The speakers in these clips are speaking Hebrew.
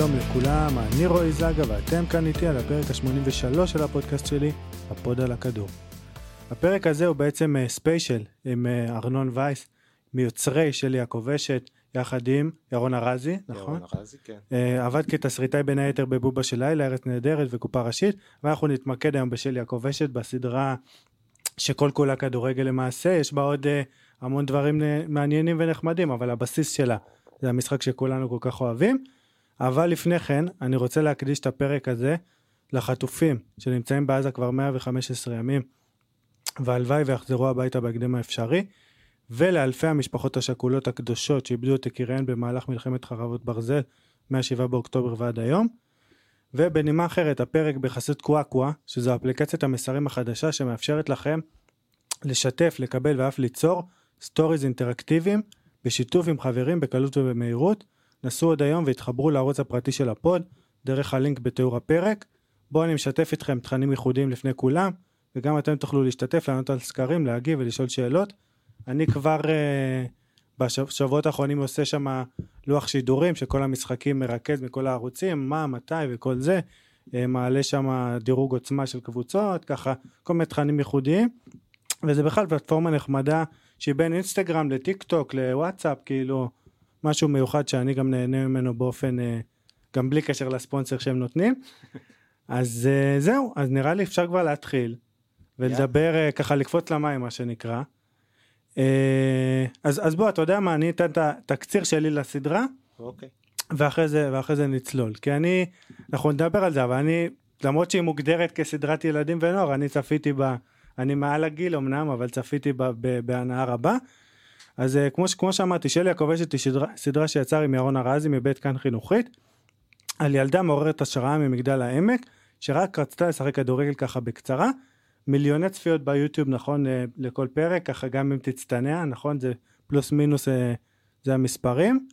שלום לכולם, אני רועי זגה ואתם כאן איתי על הפרק ה-83 של הפודקאסט שלי, הפוד על הכדור. הפרק הזה הוא בעצם ספיישל אה, עם אה, ארנון וייס, מיוצרי שלי הכובשת, יחד עם ירון ארזי, נכון? ירון ארזי, כן. אה, עבד כתסריטאי בין היתר בבובה של לילה, ארץ נהדרת וקופה ראשית, ואנחנו נתמקד היום בשלי הכובשת בסדרה שכל כולה כדורגל למעשה, יש בה עוד אה, המון דברים מעניינים ונחמדים, אבל הבסיס שלה זה המשחק שכולנו כל כך אוהבים. אבל לפני כן, אני רוצה להקדיש את הפרק הזה לחטופים שנמצאים בעזה כבר 115 ימים, והלוואי ויחזרו הביתה בהקדם האפשרי, ולאלפי המשפחות השכולות הקדושות שאיבדו את יקיריהן במהלך מלחמת חרבות ברזל מ-7 באוקטובר ועד היום. ובנימה אחרת, הפרק בחסות קוואקווה, שזו אפליקציית המסרים החדשה שמאפשרת לכם לשתף, לקבל ואף ליצור סטוריז אינטראקטיביים בשיתוף עם חברים בקלות ובמהירות. נסו עוד היום והתחברו לערוץ הפרטי של הפוד דרך הלינק בתיאור הפרק. בו אני משתף איתכם תכנים ייחודיים לפני כולם וגם אתם תוכלו להשתתף, לענות על סקרים, להגיב ולשאול שאלות. אני כבר אה, בשבועות האחרונים עושה שם לוח שידורים של כל המשחקים מרכז מכל הערוצים, מה, מתי וכל זה. אה, מעלה שם דירוג עוצמה של קבוצות, ככה כל מיני תכנים ייחודיים. וזה בכלל פלטפורמה נחמדה שהיא בין אינסטגרם לטיק טוק לוואטסאפ כאילו משהו מיוחד שאני גם נהנה ממנו באופן אה, גם בלי קשר לספונסר שהם נותנים אז אה, זהו אז נראה לי אפשר כבר להתחיל ולדבר yeah. אה, ככה לקפוץ למים מה שנקרא. אז אז בוא אתה יודע מה אני אתן את התקציר שלי לסדרה אוקיי. ואחרי זה ואחרי זה נצלול כי אני אנחנו נדבר על זה אבל אני למרות שהיא מוגדרת כסדרת ילדים ונוער אני צפיתי בה אני מעל הגיל אמנם, אבל צפיתי בהנאה רבה. אז אה, כמו, כמו שאמרתי, שלי הכובשת היא שדרה, סדרה שיצר עם ירון ארזי מבית כאן חינוכית, על ילדה מעוררת השראה ממגדל העמק, שרק רצתה לשחק כדורגל ככה בקצרה. מיליוני צפיות ביוטיוב, נכון, אה, לכל פרק, ככה גם אם תצטנע, נכון, זה פלוס מינוס, אה, זה המספרים.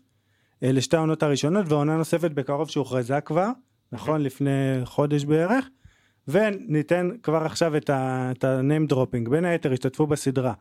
לשתי העונות הראשונות, ועונה נוספת בקרוב שהוכרזה כבר, נכון, לפני חודש בערך. וניתן כבר עכשיו את ה-name dropping, בין היתר השתתפו בסדרה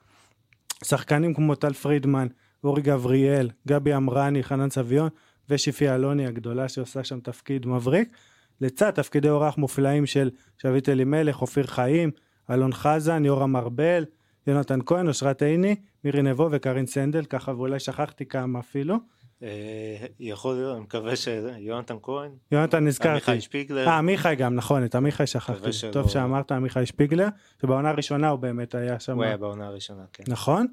שחקנים כמו טל פרידמן, אורי גבריאל, גבי אמרני, חנן סביון ושיפי אלוני הגדולה שעושה שם תפקיד מבריק, לצד תפקידי אורח מופלאים של שביט אלימלך, אופיר חיים, אלון חזן, יורם ארבל, יונתן כהן, אושרת עיני, מירי נבו וקרין סנדל, ככה ואולי שכחתי כמה אפילו. אה, יכול להיות, אני מקווה שיונתן כהן. יונתן נזכרתי. עמיחי שפיגלר. אה, עמיחי גם, נכון, את עמיחי שכחתי. טוב שאמרת עמיחי שפיגלר, שבעונה הראשונה הוא באמת היה שם. הוא היה בעונה הראשונה, כן. נכון.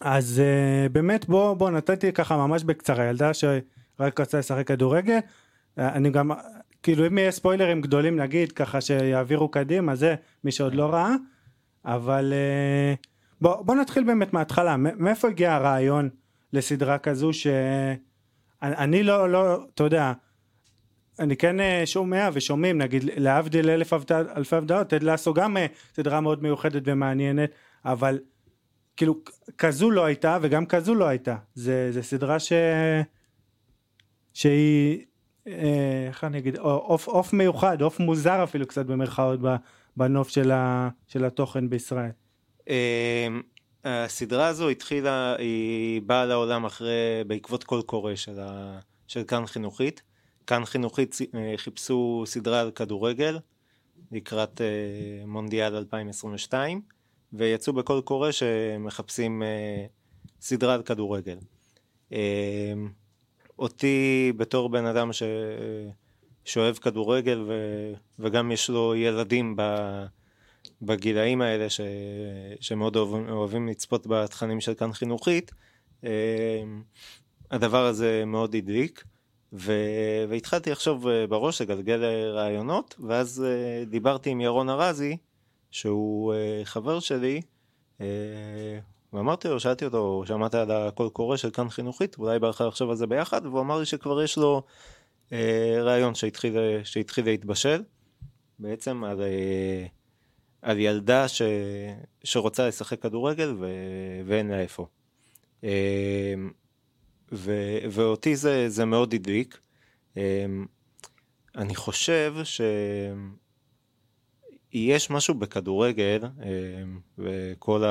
אז uh, באמת בוא, בוא נתתי ככה ממש בקצרה, ילדה שרק רצה לשחק כדורגל. אני גם, כאילו אם יהיה ספוילרים גדולים נגיד, ככה שיעבירו קדימה, זה מי שעוד לא ראה. אבל uh, בוא, בוא נתחיל באמת מההתחלה, מאיפה הגיע הרעיון? לסדרה כזו שאני לא, לא, אתה יודע, אני כן אה, שומע ושומעים, נגיד להבדיל אלף אלפי הבדלות, טד לאסו גם אה, סדרה מאוד מיוחדת ומעניינת, אבל כאילו כזו לא הייתה וגם כזו לא הייתה, זה, זה סדרה ש... שהיא, אה, איך אני אגיד, עוף, עוף מיוחד, עוף מוזר אפילו קצת במרכאות בנוף של, ה, של התוכן בישראל. הסדרה הזו התחילה, היא באה לעולם אחרי, בעקבות קול קורא של, ה, של כאן חינוכית. כאן חינוכית אה, חיפשו סדרה על כדורגל לקראת אה, מונדיאל 2022 ויצאו בקול קורא שמחפשים אה, סדרה על כדורגל. אותי בתור בן אדם ש... שאוהב כדורגל ו... וגם יש לו ילדים ב... בגילאים האלה ש... שמאוד אוהבים, אוהבים לצפות בתכנים של כאן חינוכית, אה, הדבר הזה מאוד הדליק. ו... והתחלתי לחשוב אה, בראש לגלגל רעיונות, ואז אה, דיברתי עם ירון ארזי, שהוא חבר שלי, ואמרתי לו, שאלתי אותו, שמעת על הקול קורא של כאן חינוכית, אולי בא לך לחשוב על זה ביחד, והוא אמר לי שכבר יש לו רעיון שהתחיל, שהתחיל להתבשל, בעצם על על ילדה ש... שרוצה לשחק כדורגל ו... ואין לה איפה. אמ, ו... ואותי זה, זה מאוד הדליק. אמ, אני חושב שיש משהו בכדורגל, אמ, וכל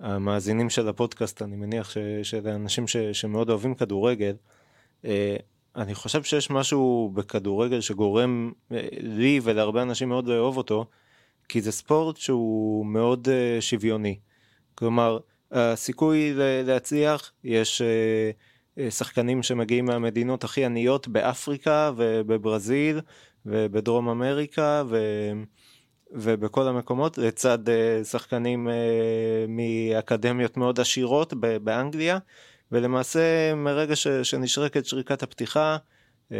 המאזינים של הפודקאסט, אני מניח ש... שאלה אנשים ש... שמאוד אוהבים כדורגל, אני חושב שיש משהו בכדורגל שגורם אה, לי ולהרבה אנשים מאוד לאהוב אותו, כי זה ספורט שהוא מאוד uh, שוויוני. כלומר, הסיכוי להצליח, יש uh, שחקנים שמגיעים מהמדינות הכי עניות באפריקה ובברזיל ובדרום אמריקה ו... ובכל המקומות, לצד uh, שחקנים uh, מאקדמיות מאוד עשירות באנגליה, ולמעשה מרגע ש... שנשרקת שריקת הפתיחה, uh,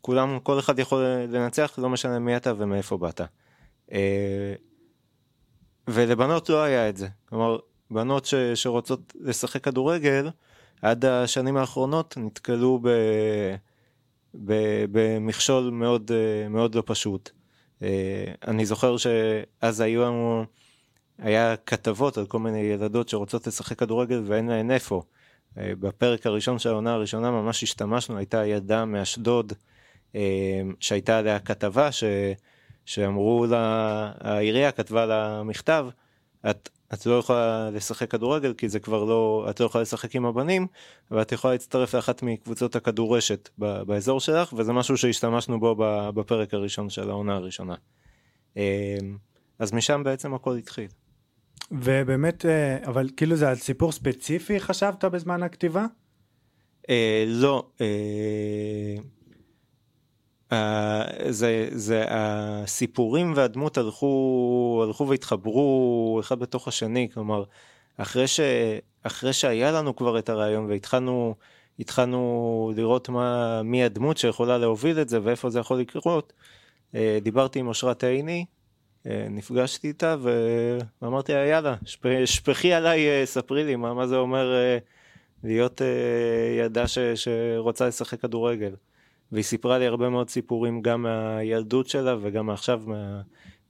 כולם, כל אחד יכול לנצח, לא משנה מי אתה ומאיפה באת. אה, ולבנות לא היה את זה. כלומר, בנות ש, שרוצות לשחק כדורגל, עד השנים האחרונות נתקלו ב, ב, במכשול מאוד, אה, מאוד לא פשוט. אה, אני זוכר שאז היו לנו, היה כתבות על כל מיני ילדות שרוצות לשחק כדורגל ואין להן איפה. בפרק הראשון של העונה הראשונה ממש השתמשנו, הייתה ילדה מאשדוד שהייתה עליה כתבה ש... שאמרו לה, העירייה כתבה לה מכתב, את, את לא יכולה לשחק כדורגל כי זה כבר לא, את לא יכולה לשחק עם הבנים, אבל את יכולה להצטרף לאחת מקבוצות הכדורשת באזור שלך, וזה משהו שהשתמשנו בו בפרק הראשון של העונה הראשונה. אמ, אז משם בעצם הכל התחיל. ובאמת, אה, אבל כאילו זה על סיפור ספציפי חשבת בזמן הכתיבה? אה, לא, אה, זה, זה הסיפורים והדמות הלכו, הלכו והתחברו אחד בתוך השני, כלומר, אחרי, ש, אחרי שהיה לנו כבר את הרעיון והתחלנו התחלנו לראות מה, מי הדמות שיכולה להוביל את זה ואיפה זה יכול לקרות, אה, דיברתי עם אושרת עיני, אה, נפגשתי איתה ואמרתי לה יאללה, שפכי עליי, אה, ספרי לי מה, מה זה אומר להיות ילדה ש, שרוצה לשחק כדורגל. והיא סיפרה לי הרבה מאוד סיפורים גם מהילדות שלה וגם עכשיו מה,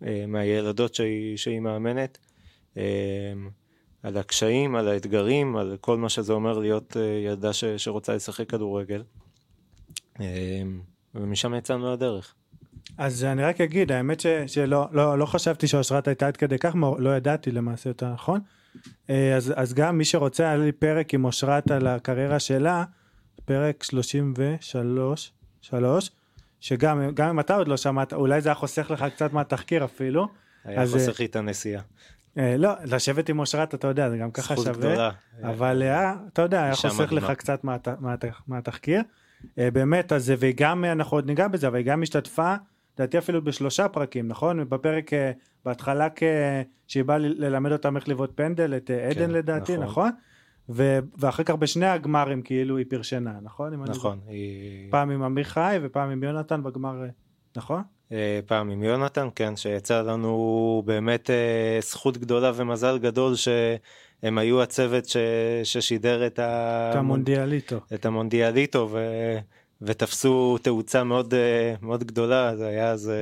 אה, מהילדות שהיא, שהיא מאמנת. אה, על הקשיים, על האתגרים, על כל מה שזה אומר להיות אה, ילדה ש, שרוצה לשחק כדורגל. ומשם יצאנו לדרך. אז אני רק אגיד, האמת ש, שלא לא, לא חשבתי שאושרת הייתה עד כדי כך, לא ידעתי למעשה אותה, נכון? אז, אז גם מי שרוצה, היה לי פרק עם אושרת על הקריירה שלה, פרק 33, שלוש, שגם גם אם אתה עוד לא שמעת, אולי זה היה חוסך לך קצת מהתחקיר אפילו. היה אז, חוסך לי את הנסיעה. אה, לא, לשבת עם אושרת אתה יודע, זה גם ככה שווה. גדולה. אבל היה, אתה יודע, היה חוסך לך קצת מה, מה, מהתחקיר. אה, באמת, אז והיא גם, אנחנו עוד ניגע בזה, אבל היא גם השתתפה, לדעתי אפילו בשלושה פרקים, נכון? בפרק, אה, בהתחלה כשהיא באה ללמד אותם איך לבעוט פנדל, את עדן כן, לדעתי, נכון? נכון? ו- ואחר כך בשני הגמרים כאילו היא פרשנה, נכון? נכון. היא... פעם עם עמיחי ופעם עם יונתן בגמר, נכון? אה, פעם עם יונתן, כן, שיצא לנו באמת אה, זכות גדולה ומזל גדול שהם היו הצוות ש... ששידר את, ה... את המונדיאליטו. את המונדיאליטו ו... ותפסו תאוצה מאוד, אה, מאוד גדולה, זה היה אז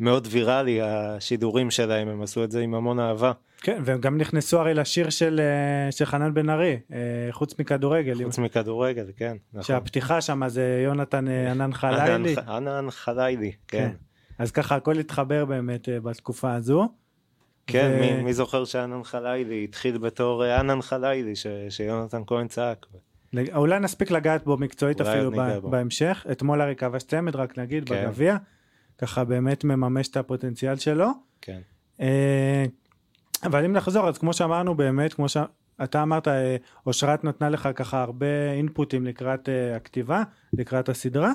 מאוד ויראלי השידורים שלהם, הם עשו את זה עם המון אהבה. כן, והם גם נכנסו הרי לשיר של, אה, של חנן בן ארי, אה, חוץ מכדורגל. חוץ מכדורגל, כן. נכון. שהפתיחה שם זה יונתן אה, ענן חלילי. ענן חלילי, כן. כן. אז ככה הכל התחבר באמת בתקופה הזו. כן, ו... מי, מי זוכר שענן חלילי התחיל בתור ענן חלילי, ש, שיונתן כהן צעק. אולי נספיק לגעת בו מקצועית אפילו בו. בהמשך. אתמול הרי כבש צמד, רק נגיד, כן. בגביע. ככה באמת מממש את הפוטנציאל שלו. כן. אבל אם נחזור אז כמו שאמרנו באמת כמו שאתה אמרת אה, אושרת נתנה לך ככה הרבה אינפוטים לקראת uh, הכתיבה לקראת הסדרה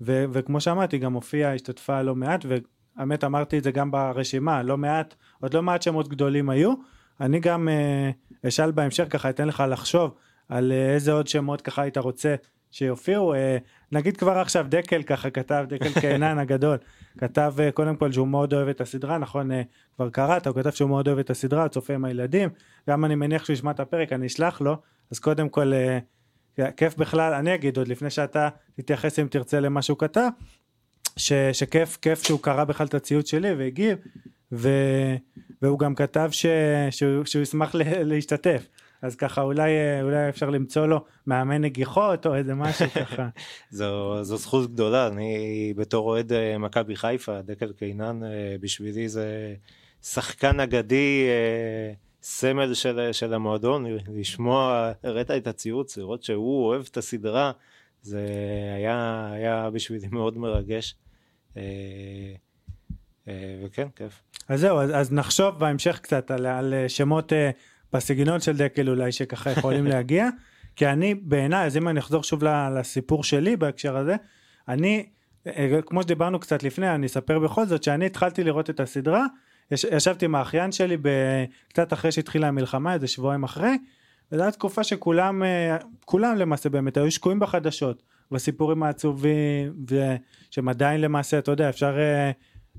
ו- וכמו שאמרתי גם הופיעה השתתפה לא מעט והאמת אמרתי את זה גם ברשימה לא מעט עוד לא מעט שמות גדולים היו. אני גם uh, אשאל בהמשך ככה אתן לך לחשוב על uh, איזה עוד שמות ככה היית רוצה שיופיעו. uh, נגיד כבר עכשיו דקל ככה כתב דקל קהנן הגדול כתב אה, קודם כל שהוא מאוד אוהב את הסדרה נכון אה, כבר קראת הוא כתב שהוא מאוד אוהב את הסדרה צופה עם הילדים גם אני מניח שהוא ישמע את הפרק אני אשלח לו אז קודם כל אה, כיף בכלל אני אגיד עוד לפני שאתה תתייחס אם תרצה למה שהוא כתב ש, שכיף כיף שהוא קרא בכלל את הציוץ שלי והגיב ו, והוא גם כתב ש, שהוא, שהוא ישמח להשתתף אז ככה אולי, אולי אפשר למצוא לו מאמן נגיחות או איזה משהו ככה. זו, זו זכות גדולה, אני בתור אוהד אה, מכבי חיפה, דקל קינן אה, בשבילי זה שחקן אגדי, אה, סמל של, של המועדון, לשמוע, הראת את הציוץ, לראות שהוא אוהב את הסדרה זה היה, היה בשבילי מאוד מרגש. אה, אה, וכן, כיף. אז זהו, אז, אז נחשוב בהמשך קצת על, על שמות אה, בסגנון של דקל אולי שככה יכולים להגיע. כי אני בעיניי, אז אם אני אחזור שוב לסיפור שלי בהקשר הזה, אני, אה, כמו שדיברנו קצת לפני, אני אספר בכל זאת שאני התחלתי לראות את הסדרה, יש, ישבתי עם האחיין שלי קצת אחרי שהתחילה המלחמה, איזה שבועיים אחרי, וזו הייתה תקופה שכולם, אה, כולם למעשה באמת היו שקועים בחדשות, בסיפורים העצובים, ושהם עדיין למעשה, אתה יודע, אפשר אה,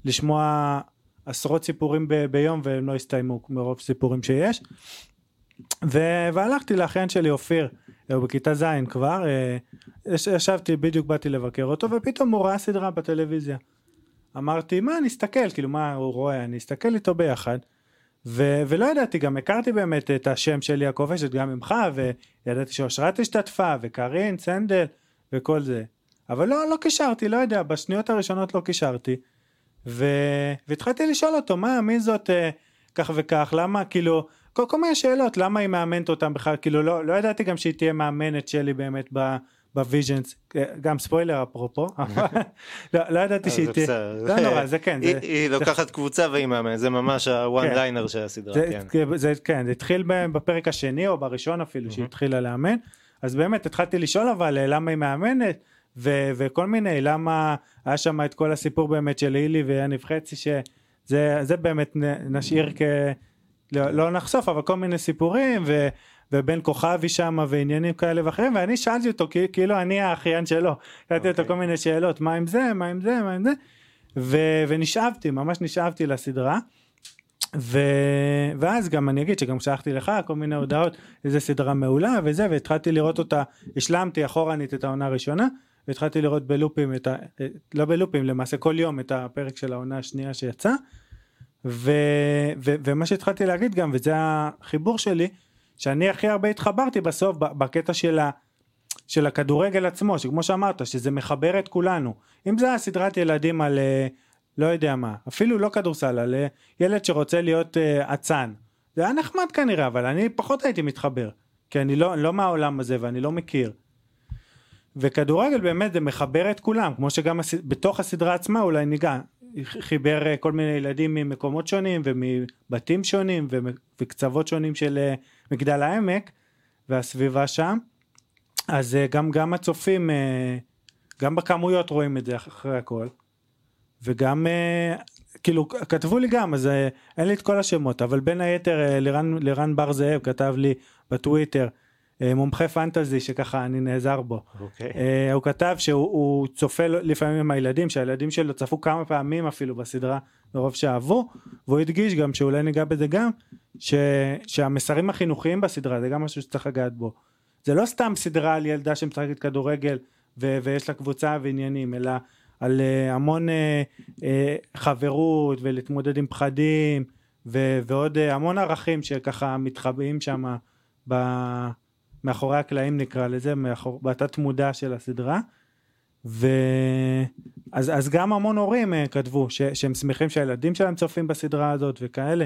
לשמוע עשרות סיפורים ב- ביום והם לא הסתיימו מרוב סיפורים שיש. ו- והלכתי לאחיין שלי אופיר, הוא בכיתה ז' כבר, אה, יש- ישבתי, בדיוק באתי לבקר אותו, ופתאום הוא ראה סדרה בטלוויזיה. אמרתי, מה, נסתכל, כאילו, מה הוא רואה, אני אסתכל איתו ביחד. ו- ולא ידעתי, גם הכרתי באמת את השם של יעקב אשת גם ממך, וידעתי שאושרת השתתפה, וקארין, סנדל, וכל זה. אבל לא, לא קישרתי, לא יודע, בשניות הראשונות לא קישרתי. ו- והתחלתי לשאול אותו, מה, מי זאת אה, כך וכך, למה, כאילו, כל, כל מיני שאלות, למה היא מאמנת אותם בכלל, כאילו, לא, לא ידעתי גם שהיא תהיה מאמנת שלי באמת ב... בוויז'נס, אה, גם ספוילר אפרופו, לא, לא ידעתי אז שהיא תהיה. לא נורא, זה כן, היא- זה, היא לוקחת קבוצה והיא מאמנת, זה ממש ה one כן. liner של הסדרה, זה, כן. זה, כן, זה התחיל בפרק השני או בראשון אפילו שהיא התחילה לאמן, אז באמת התחלתי לשאול אבל אה, למה היא מאמנת, ו, וכל מיני, למה היה שם את כל הסיפור באמת של הילי ויניב חצי, שזה זה באמת נשאיר כ... לא, לא נחשוף, אבל כל מיני סיפורים, ו, ובן כוכבי שם ועניינים כאלה ואחרים, ואני שאלתי אותו, כאילו אני האחיין שלו, שאלתי אותו אוקיי. כל מיני שאלות, מה עם זה, מה עם זה, מה עם זה, ו, ונשאבתי, ממש נשאבתי לסדרה. ו... ואז גם אני אגיד שגם שלחתי לך כל מיני הודעות איזה סדרה מעולה וזה והתחלתי לראות אותה השלמתי אחורנית את העונה הראשונה והתחלתי לראות בלופים את ה... לא בלופים למעשה כל יום את הפרק של העונה השנייה שיצא ו... ו... ומה שהתחלתי להגיד גם וזה החיבור שלי שאני הכי הרבה התחברתי בסוף בקטע של ה... של הכדורגל עצמו שכמו שאמרת שזה מחבר את כולנו. אם זה היה סדרת ילדים על אה, לא יודע מה אפילו לא כדורסל על אה, ילד שרוצה להיות אה, אצן. זה היה נחמד כנראה אבל אני פחות הייתי מתחבר כי אני לא, לא מהעולם הזה ואני לא מכיר וכדורגל באמת זה מחבר את כולם כמו שגם הס... בתוך הסדרה עצמה אולי ניגע חיבר אה, כל מיני ילדים ממקומות שונים ומבתים שונים ומ- וקצוות שונים של אה, מגדל העמק והסביבה שם. אז אה, גם גם הצופים גם בכמויות רואים את זה אחרי הכל. וגם כאילו כתבו לי גם אז אין לי את כל השמות אבל בין היתר לירן, לירן בר זאב כתב לי בטוויטר מומחה פנטזי שככה אני נעזר בו אוקיי. אה, הוא כתב שהוא הוא צופה לפעמים עם הילדים שהילדים שלו צפו כמה פעמים אפילו בסדרה מרוב שאהבו והוא הדגיש גם שאולי ניגע בזה גם ש, שהמסרים החינוכיים בסדרה זה גם משהו שצריך לגעת בו זה לא סתם סדרה על ילדה שמשחקת כדורגל ו- ויש לה קבוצה ועניינים אלא על uh, המון uh, uh, חברות ולהתמודד עם פחדים ו- ועוד uh, המון ערכים שככה מתחבאים שם ב- מאחורי הקלעים נקרא לזה מאחור, בתת מודע של הסדרה ו... אז, גם המון הורים uh, כתבו ש, שהם שמחים שהילדים שלהם צופים בסדרה הזאת וכאלה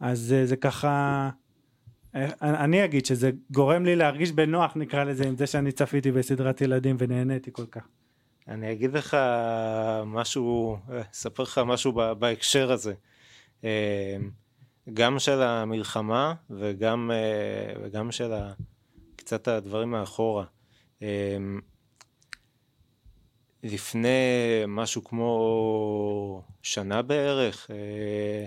אז uh, זה ככה אה, אני אגיד שזה גורם לי להרגיש בנוח נקרא לזה עם זה שאני צפיתי בסדרת ילדים ונהניתי כל כך. אני אגיד לך משהו, אה, אספר לך משהו בהקשר הזה. גם של המלחמה וגם, אה, וגם של ה- קצת הדברים מאחורה. אה, לפני משהו כמו שנה בערך, אה,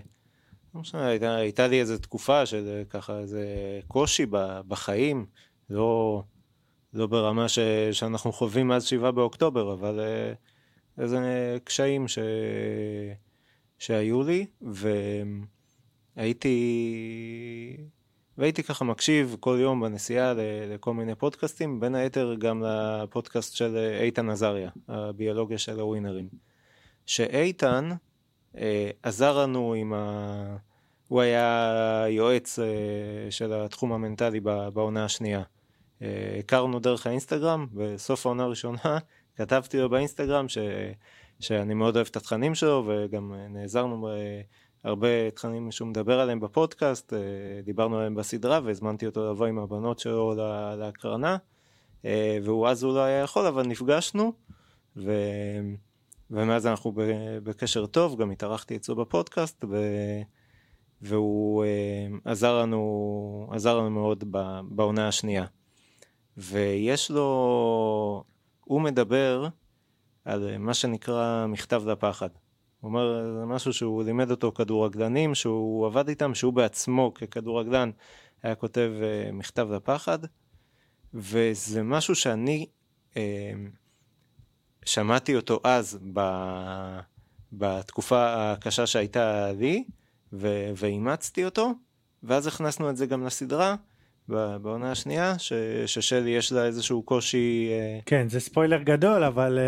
לא משנה, הייתה, הייתה לי איזו תקופה של אה, ככה איזה קושי בחיים, לא, לא ברמה ש, שאנחנו חווים מאז שבעה באוקטובר, אבל איזה קשיים ש, שהיו לי, והייתי, והייתי ככה מקשיב כל יום בנסיעה לכל מיני פודקאסטים, בין היתר גם לפודקאסט של איתן עזריה, הביולוגיה של הווינרים. שאיתן אה, עזר לנו עם ה... הוא היה יועץ אה, של התחום המנטלי בעונה השנייה. אה, הכרנו דרך האינסטגרם, בסוף העונה הראשונה כתבתי לו באינסטגרם ש... שאני מאוד אוהב את התכנים שלו וגם אה, נעזרנו בהרבה תכנים שהוא מדבר עליהם בפודקאסט, אה, דיברנו עליהם בסדרה והזמנתי אותו לבוא עם הבנות שלו לה- להקרנה אה, והוא אז הוא לא היה יכול, אבל נפגשנו, ו... ומאז אנחנו בקשר טוב, גם התארחתי אצלו בפודקאסט, ו... והוא אה, עזר לנו, עזר לנו מאוד בעונה השנייה. ויש לו, הוא מדבר על מה שנקרא מכתב לפחד. הוא אומר, זה משהו שהוא לימד אותו כדורגלנים, שהוא עבד איתם, שהוא בעצמו ככדורגלן היה כותב uh, מכתב לפחד, וזה משהו שאני uh, שמעתי אותו אז ב, בתקופה הקשה שהייתה לי, ואימצתי אותו, ואז הכנסנו את זה גם לסדרה. בעונה השנייה, ש, ששלי יש לה איזשהו קושי... אה, כן, זה ספוילר גדול, אבל...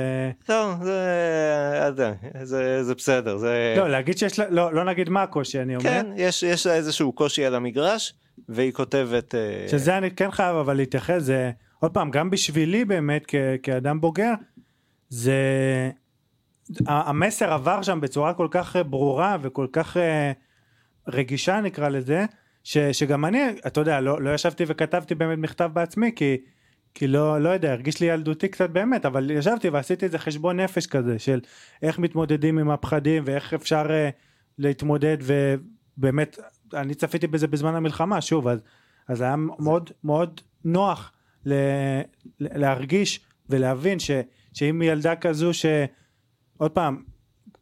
לא, זה, זה, זה, זה בסדר, זה... לא, להגיד שיש לה, לא, לא נגיד מה הקושי, אני אומר. כן, יש, יש לה איזשהו קושי על המגרש, והיא כותבת... אה, שזה אני כן חייב אבל להתייחס, זה עוד פעם, גם בשבילי באמת כ, כאדם בוגר, זה... המסר עבר שם בצורה כל כך ברורה וכל כך רגישה נקרא לזה, ש, שגם אני, אתה יודע, לא, לא ישבתי וכתבתי באמת מכתב בעצמי, כי, כי לא, לא יודע, הרגיש לי ילדותי קצת באמת, אבל ישבתי ועשיתי איזה חשבון נפש כזה, של איך מתמודדים עם הפחדים ואיך אפשר uh, להתמודד, ובאמת, אני צפיתי בזה בזמן המלחמה, שוב, אז, אז היה מאוד מאוד נוח ל, להרגיש ולהבין ש, שאם ילדה כזו ש... עוד פעם,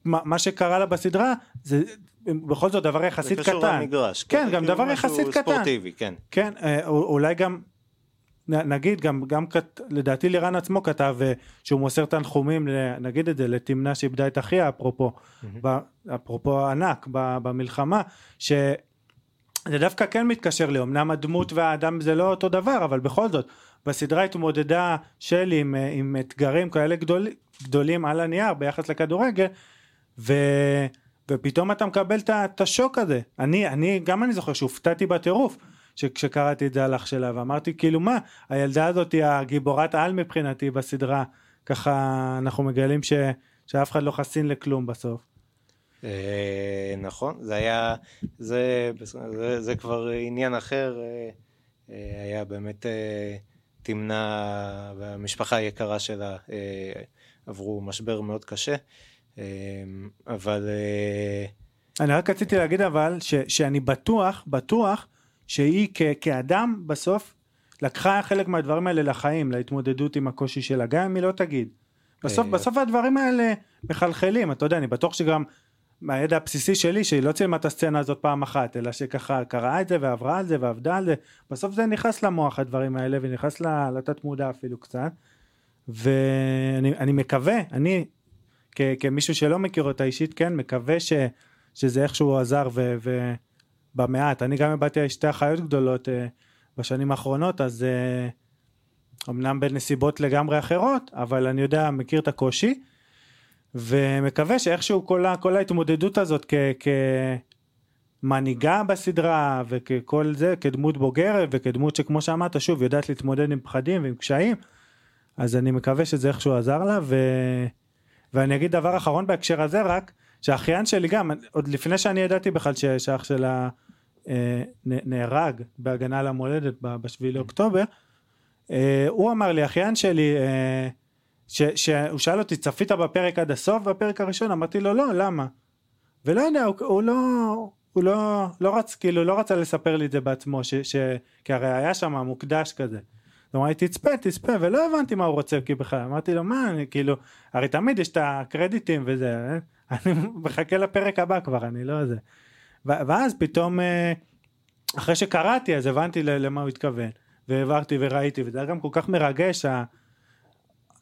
מה, שקרה לה בסדרה זה בכל זאת דבר יחסית קטן. זה קשור למגרש. כן, כן גם דבר יחסית קטן. ספורטיבי, כן. כן, אה, אולי גם, נגיד, גם, גם לדעתי לירן עצמו כתב אה, שהוא מוסר תנחומים, נגיד את זה, לתמנה שאיבדה את אחיה, אפרופו, אפרופו ענק במלחמה, ש... זה דווקא כן מתקשר לי, אמנם הדמות והאדם זה לא אותו דבר, אבל בכל זאת, בסדרה התמודדה שלי עם, אה, עם אתגרים כאלה גדול, גדולים על הנייר ביחס לכדורגל, ו... ופתאום אתה מקבל את השוק הזה. אני, אני, גם אני זוכר שהופתעתי בטירוף כשקראתי את זה על אח שלה, ואמרתי כאילו מה, הילדה הזאת היא הגיבורת על מבחינתי בסדרה, ככה אנחנו מגלים ש, שאף אחד לא חסין לכלום בסוף. אה, נכון, זה היה, זה, זה, זה כבר עניין אחר, אה, אה, היה באמת תמנה והמשפחה היקרה שלה עברו משבר מאוד קשה. אמ, אבל... אה, אני רק רציתי להגיד אבל ש, שאני בטוח, בטוח שהיא כ, כאדם בסוף לקחה חלק מהדברים האלה לחיים, להתמודדות עם הקושי שלה, גם אם היא לא תגיד. בסוף, אה, בסוף הדברים האלה מחלחלים, אתה יודע, אני בטוח שגם מהידע הבסיסי שלי, שהיא לא צילמה את הסצנה הזאת פעם אחת, אלא שככה קראה את זה ועברה על זה ועבדה על זה, בסוף זה נכנס למוח הדברים האלה ונכנס לתת מודע אפילו קצת. ואני מקווה, אני כ, כמישהו שלא מכיר אותה אישית, כן, מקווה ש, שזה איכשהו עזר ו, ובמעט. אני גם הבעתי שתי אחיות גדולות uh, בשנים האחרונות, אז uh, אמנם בנסיבות לגמרי אחרות, אבל אני יודע, מכיר את הקושי, ומקווה שאיכשהו כל, כל ההתמודדות הזאת כ... כ מנהיגה בסדרה וככל זה כדמות בוגרת וכדמות שכמו שאמרת שוב יודעת להתמודד עם פחדים ועם קשיים אז אני מקווה שזה איכשהו עזר לה ו... ואני אגיד דבר אחרון בהקשר הזה רק, שהאחיין שלי גם, עוד לפני שאני ידעתי בכלל שאח שלה אה, נהרג בהגנה על המולדת בשביעי לאוקטובר, אה, הוא אמר לי, אחיין שלי, אה, ש, שהוא שאל אותי, צפית בפרק עד הסוף בפרק הראשון? אמרתי לו, לא, למה? ולא יודע, הוא, הוא לא... הוא לא, לא רץ, כאילו לא רצה לספר לי את זה בעצמו, ש, ש, כי הרי היה שם מוקדש כזה. הוא אמר לי תצפה תצפה ולא הבנתי מה הוא רוצה כי בכלל אמרתי לו מה אני כאילו הרי תמיד יש את הקרדיטים וזה אה? אני מחכה לפרק הבא כבר אני לא זה ואז פתאום אה, אחרי שקראתי אז הבנתי למה הוא התכוון והעברתי וראיתי וזה היה גם כל כך מרגש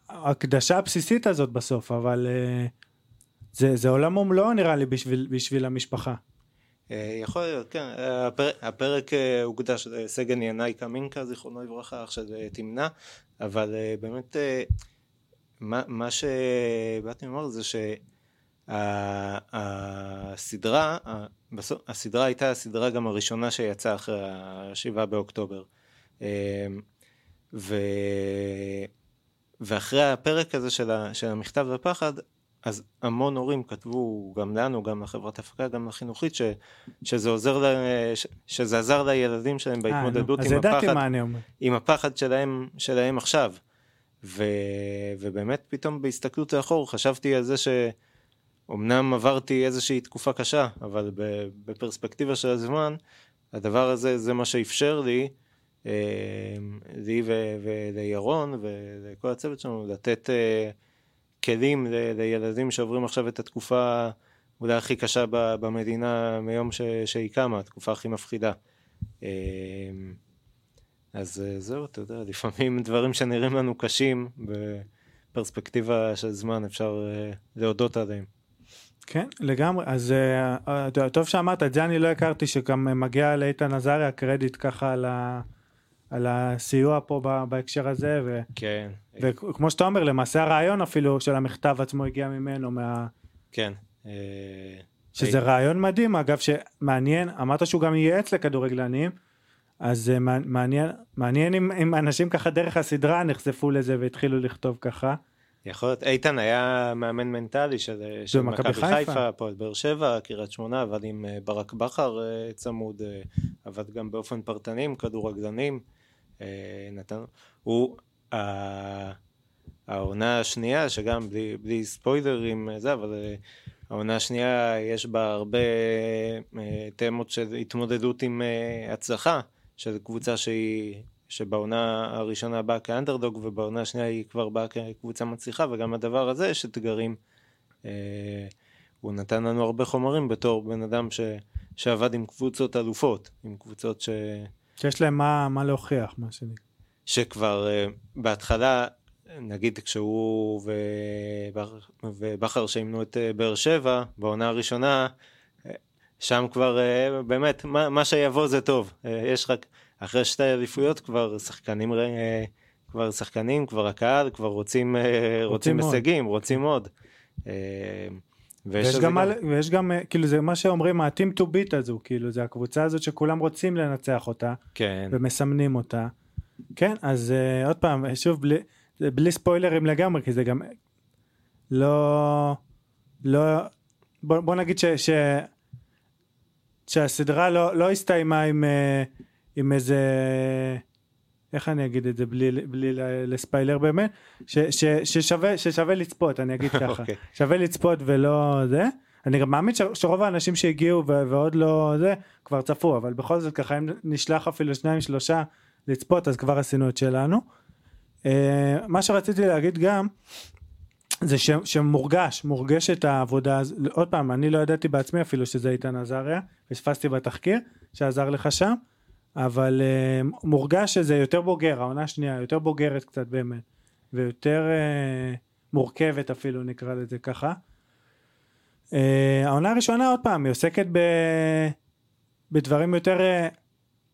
ההקדשה הבסיסית הזאת בסוף אבל אה, זה, זה עולם ומלואו נראה לי בשביל, בשביל המשפחה. אה, יכול להיות, כן, הפרק, הפרק אה, הוקדש לסגן ינאי קמינקה, זיכרונו לברכה, עכשיו תמנע, אבל אה, באמת, מה, מה שבאתי לומר זה שהסדרה, הסדרה הייתה הסדרה גם הראשונה שיצאה אחרי השבעה באוקטובר. ו... ואחרי הפרק הזה של, ה, של המכתב והפחד, אז המון הורים כתבו גם לנו, גם לחברת הפקה, גם לחינוכית, ש, שזה עוזר, ל, ש, שזה עזר לילדים שלהם בהתמודדות אה, עם הפחד. עם הפחד שלהם, שלהם עכשיו. ו, ובאמת פתאום בהסתכלות לאחור חשבתי על זה שאומנם עברתי איזושהי תקופה קשה, אבל בפרספקטיבה של הזמן, הדבר הזה זה מה שאפשר לי, אה, לי ולירון ולכל הצוות שלנו, לתת אה, כלים לילדים שעוברים עכשיו את התקופה אולי הכי קשה במדינה מיום שהיא קמה, התקופה הכי מפחידה. אה, אז זהו, אתה יודע, לפעמים דברים שנראים לנו קשים, בפרספקטיבה של זמן אפשר להודות עליהם. כן, לגמרי. אז uh, טוב שאמרת, את זה אני לא הכרתי, שגם מגיע לאיתן עזריה קרדיט ככה על, ה, על הסיוע פה בהקשר הזה. ו, כן. וכמו שאתה אומר, למעשה הרעיון אפילו של המכתב עצמו הגיע ממנו, מה... כן. אה, שזה אי... רעיון מדהים, אגב, שמעניין, אמרת שהוא גם ייעץ לכדורגלנים, אז מעניין, מעניין אם, אם אנשים ככה דרך הסדרה נחשפו לזה והתחילו לכתוב ככה. יכול להיות, איתן היה מאמן מנטלי של, של מכבי חיפה, הפועל באר שבע, קריית שמונה, עבד עם אה, ברק בכר אה, צמוד, אה, עבד גם באופן פרטני עם כדורגלנים, נתן, הוא, העונה השנייה, שגם בלי, בלי ספוילרים זה, אבל העונה השנייה יש בה הרבה תמות של התמודדות עם הצלחה, של קבוצה שהיא שבעונה הראשונה באה כאנדרדוג ובעונה השנייה היא כבר באה כקבוצה מצליחה וגם הדבר הזה יש אתגרים. אה, הוא נתן לנו הרבה חומרים בתור בן אדם ש, שעבד עם קבוצות אלופות, עם קבוצות ש... שיש להם מה, מה להוכיח, מה שנקרא. שכבר אה, בהתחלה, נגיד כשהוא ובכר שאימנו את אה, באר שבע, בעונה הראשונה, אה, שם כבר באמת, מה, מה שיבוא זה טוב. יש רק... אחרי שתי אליפויות כבר שחקנים, כבר שחקנים, כבר הקהל, כבר רוצים, רוצים, רוצים הישגים, רוצים עוד. אה, ויש גם, גם... ויש גם, כאילו זה מה שאומרים ה-team to beat הזו, כאילו זה הקבוצה הזאת שכולם רוצים לנצח אותה, כן. ומסמנים אותה. כן, אז uh, עוד פעם, שוב, בלי, בלי ספוילרים לגמרי, כי זה גם לא, לא, בוא, בוא נגיד ש, ש, שהסדרה לא, לא הסתיימה עם... Uh, עם איזה איך אני אגיד את זה בלי, בלי לספיילר באמת ש, ש, ששווה, ששווה לצפות אני אגיד ככה okay. אוקיי. שווה לצפות ולא זה אני גם מאמין ש, שרוב האנשים שהגיעו ו, ועוד לא זה כבר צפו אבל בכל זאת ככה אם נשלח אפילו שניים שלושה לצפות אז כבר עשינו את שלנו. Uh, מה שרציתי להגיד גם זה ש, שמורגש מורגשת העבודה עוד פעם אני לא ידעתי בעצמי אפילו שזה איתן עזריה פספסתי בתחקיר שעזר לך שם אבל uh, מורגש שזה יותר בוגר, העונה השנייה יותר בוגרת קצת באמת, ויותר uh, מורכבת אפילו נקרא לזה ככה. Uh, העונה הראשונה עוד פעם היא עוסקת ב... בדברים יותר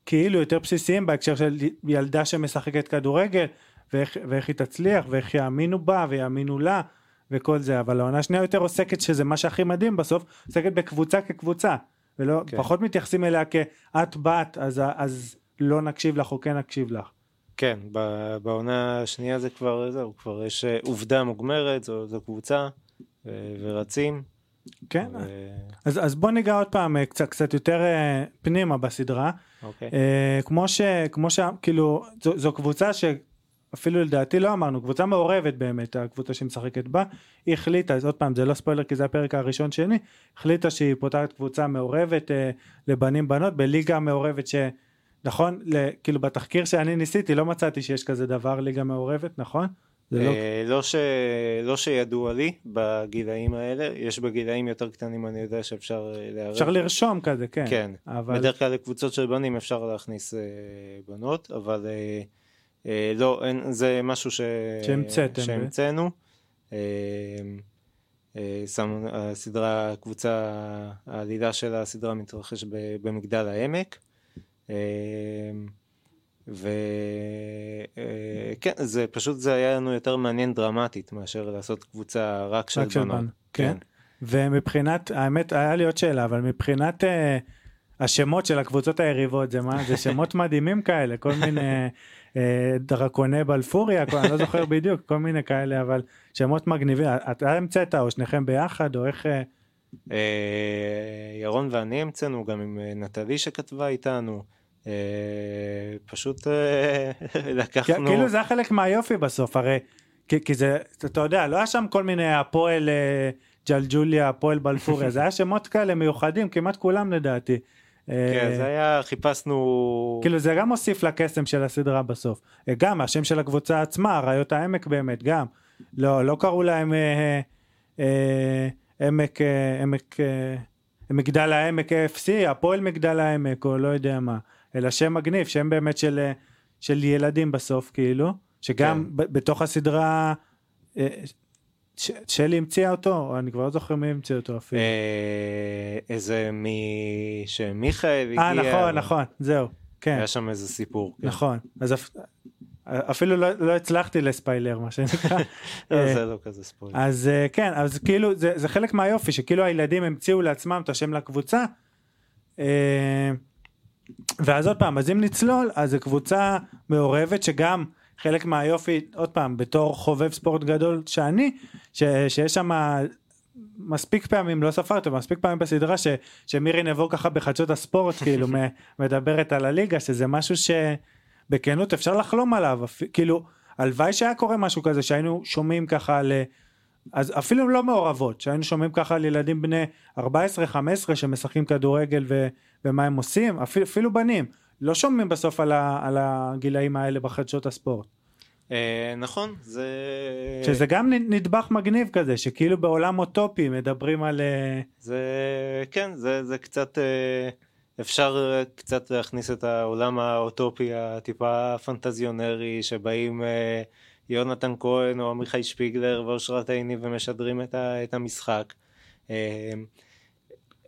כאילו יותר בסיסיים בהקשר של ילדה שמשחקת כדורגל ואיך, ואיך היא תצליח ואיך יאמינו בה ויאמינו לה וכל זה אבל העונה השנייה יותר עוסקת שזה מה שהכי מדהים בסוף עוסקת בקבוצה כקבוצה ולא, כן. פחות מתייחסים אליה כאת בת אז, אז לא נקשיב לך או כן נקשיב לך. כן, בעונה השנייה זה כבר, זהו, כבר יש אה, עובדה מוגמרת, זו, זו קבוצה, ו, ורצים. כן, ו... אז, אז בוא ניגע עוד פעם אה, קצת, קצת יותר אה, פנימה בסדרה. אוקיי. כמו ש... כמו ש... כאילו, זו, זו קבוצה ש... אפילו לדעתי לא אמרנו, קבוצה מעורבת באמת, הקבוצה שמשחקת בה, היא החליטה, אז עוד פעם זה לא ספוילר כי זה הפרק הראשון שני, החליטה שהיא פותחת קבוצה מעורבת אה, לבנים בנות בליגה מעורבת ש... נכון? כאילו בתחקיר שאני ניסיתי לא מצאתי שיש כזה דבר ליגה מעורבת, נכון? לא... אה, לא, ש... לא שידוע לי בגילאים האלה, יש בגילאים יותר קטנים אני יודע שאפשר אה, לערב. אפשר לרשום כזה, כן. כן, אבל... בדרך כלל לקבוצות של בנים אפשר להכניס אה, בנות, אבל אה, לא, אין, זה משהו ש... שהמצאתם. שהמצאנו. אה, אה, שם, הסדרה, הקבוצה, העלילה של הסדרה מתרחש במגדל העמק. וכן, זה פשוט זה היה לנו יותר מעניין דרמטית מאשר לעשות קבוצה רק של בנות. כן. כן. ומבחינת, האמת, היה לי עוד שאלה, אבל מבחינת uh, השמות של הקבוצות היריבות, זה מה? זה שמות מדהימים כאלה, כל מיני אה, דרקוני בלפוריה, אני לא זוכר בדיוק, כל מיני כאלה, אבל שמות מגניבים. אתה המצאת או שניכם ביחד, או איך... ירון ואני המצאנו, גם עם נטלי שכתבה איתנו. פשוט לקחנו... כאילו זה היה חלק מהיופי בסוף, הרי, כי זה, אתה יודע, לא היה שם כל מיני הפועל ג'לג'וליה, הפועל בלפוריה, זה היה שמות כאלה מיוחדים, כמעט כולם לדעתי. כן, זה היה, חיפשנו... כאילו זה גם מוסיף לקסם של הסדרה בסוף. גם השם של הקבוצה עצמה, אריות העמק באמת, גם. לא, לא קראו להם אה, אה, עמק, אה, עמק, אה, מגדל העמק AFC, הפועל מגדל העמק, או לא יודע מה. אלא שם מגניב, שם באמת של, אה, של ילדים בסוף, כאילו. שגם כן. בתוך הסדרה אה, שלי המציאה אותו, אני כבר לא זוכר מי המציא אותו אפילו. אה, איזה מי... שמיכאל הגיע. אה, נכון, נכון, זהו, כן. היה שם איזה סיפור. כן. נכון, אז אפילו לא, לא הצלחתי לספיילר מה שנקרא. לא, זה לא כזה ספוילר. אז אה, כן, אז כאילו זה, זה חלק מהיופי, שכאילו הילדים המציאו לעצמם את השם לקבוצה. אה, ואז עוד פעם, אז אם נצלול, אז זו קבוצה מעורבת שגם חלק מהיופי, עוד פעם, בתור חובב ספורט גדול שאני, ש, שיש שם מספיק פעמים, לא ספרתי, מספיק פעמים בסדרה ש, שמירי נבו ככה בחדשות הספורט, כאילו, מדברת על הליגה, שזה משהו שבכנות אפשר לחלום עליו, כאילו, הלוואי שהיה קורה משהו כזה, שהיינו שומעים ככה על... אז אפילו לא מעורבות, שהיינו שומעים ככה על ילדים בני 14-15 שמשחקים כדורגל ו, ומה הם עושים, אפילו, אפילו בנים, לא שומעים בסוף על, ה, על הגילאים האלה בחדשות הספורט. אה, נכון, זה... שזה גם נדבך מגניב כזה, שכאילו בעולם אוטופי מדברים על... אה, זה, כן, זה, זה קצת... אה, אפשר קצת להכניס את העולם האוטופי הטיפה פנטזיונרי, שבאים יונתן כהן או עמיחי שפיגלר ואושרת עיני ומשדרים את המשחק.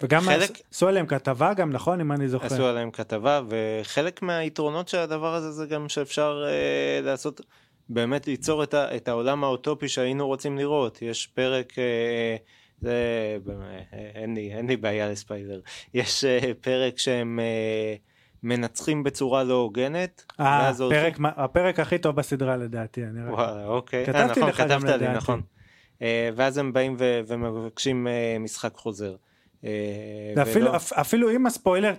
וגם חלק... עשו עליהם כתבה גם נכון אם אני זוכר. עשו עליהם כתבה וחלק מהיתרונות של הדבר הזה זה גם שאפשר אה, לעשות באמת ליצור את, ה, את העולם האוטופי שהיינו רוצים לראות יש פרק אה, זה אה, אין לי אין לי בעיה לספיילר יש אה, פרק שהם אה, מנצחים בצורה לא הוגנת. אה, פרק, הפרק הכי טוב בסדרה לדעתי. אני וואלה, אוקיי. כתבתי אה, נכון, לך גם לי, לדעתי. נכון. אה, ואז הם באים ו- ומבקשים אה, משחק חוזר. ואפילו, ולא... אפילו עם הספוילר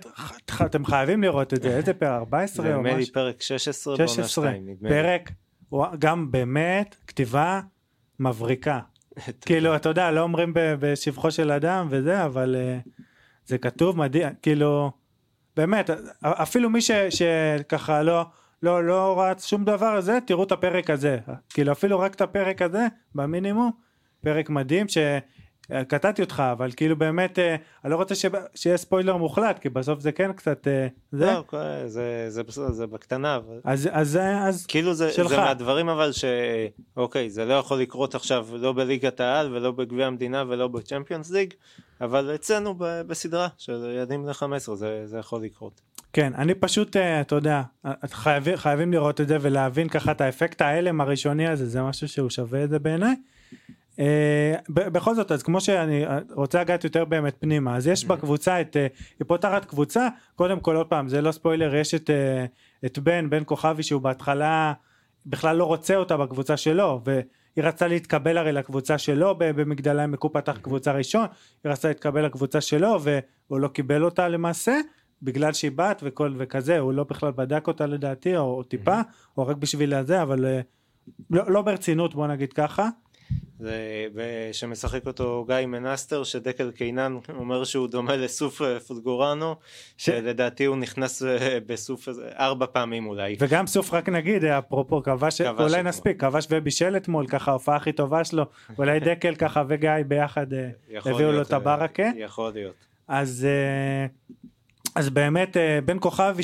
אתם חייבים לראות את זה איזה פרק? 14 או משהו. נדמה לי פרק 16 בעונה 2 פרק גם באמת כתיבה מבריקה. כאילו אתה יודע לא אומרים בשבחו של אדם וזה אבל uh, זה כתוב מדהים כאילו באמת אפילו מי ש, שככה לא לא לא רץ שום דבר הזה תראו את הפרק הזה. כאילו אפילו רק את הפרק הזה במינימום פרק מדהים ש... קטעתי אותך אבל כאילו באמת אה, אני לא רוצה שיהיה ספוילר מוחלט כי בסוף זה כן קצת אה, זה לא, זה זה בסדר זה בקטנה אז אז אז כאילו זה שלך. זה מהדברים אבל שאוקיי זה לא יכול לקרות עכשיו לא בליגת העל ולא בגביע המדינה ולא בצ'מפיונס ליג אבל אצלנו בסדרה של ילדים בני 15 זה, זה יכול לקרות. כן אני פשוט אה, אתה יודע חייבים חייבים לראות את זה ולהבין ככה את האפקט ההלם הראשוני הזה זה משהו שהוא שווה את זה בעיניי. אה, בכל זאת אז כמו שאני רוצה לגעת יותר באמת פנימה אז יש בקבוצה את אה, היא פותחת קבוצה קודם כל עוד פעם זה לא ספוילר יש את, אה, את בן בן כוכבי שהוא בהתחלה בכלל לא רוצה אותה בקבוצה שלו והיא רצתה להתקבל הרי לקבוצה שלו במגדל העמק הוא פתח קבוצה ראשון היא רצתה להתקבל לקבוצה שלו והוא לא קיבל אותה למעשה בגלל שהיא בת וכל וכזה הוא לא בכלל בדק אותה לדעתי או, או טיפה או רק בשביל הזה אבל לא, לא ברצינות בוא נגיד ככה ושמשחק אותו גיא מנסטר שדקל קינן אומר שהוא דומה לסוף אה, פוטגורנו ש... שלדעתי הוא נכנס אה, בסוף ארבע פעמים אולי. וגם סוף רק נגיד אפרופו כבש, אולי נספיק כבש ובישל אתמול ככה ההופעה הכי טובה שלו אולי דקל ככה וגיא ביחד אה, הביאו לו את הברקה. יכול להיות. אז אז באמת אה, בן כוכבי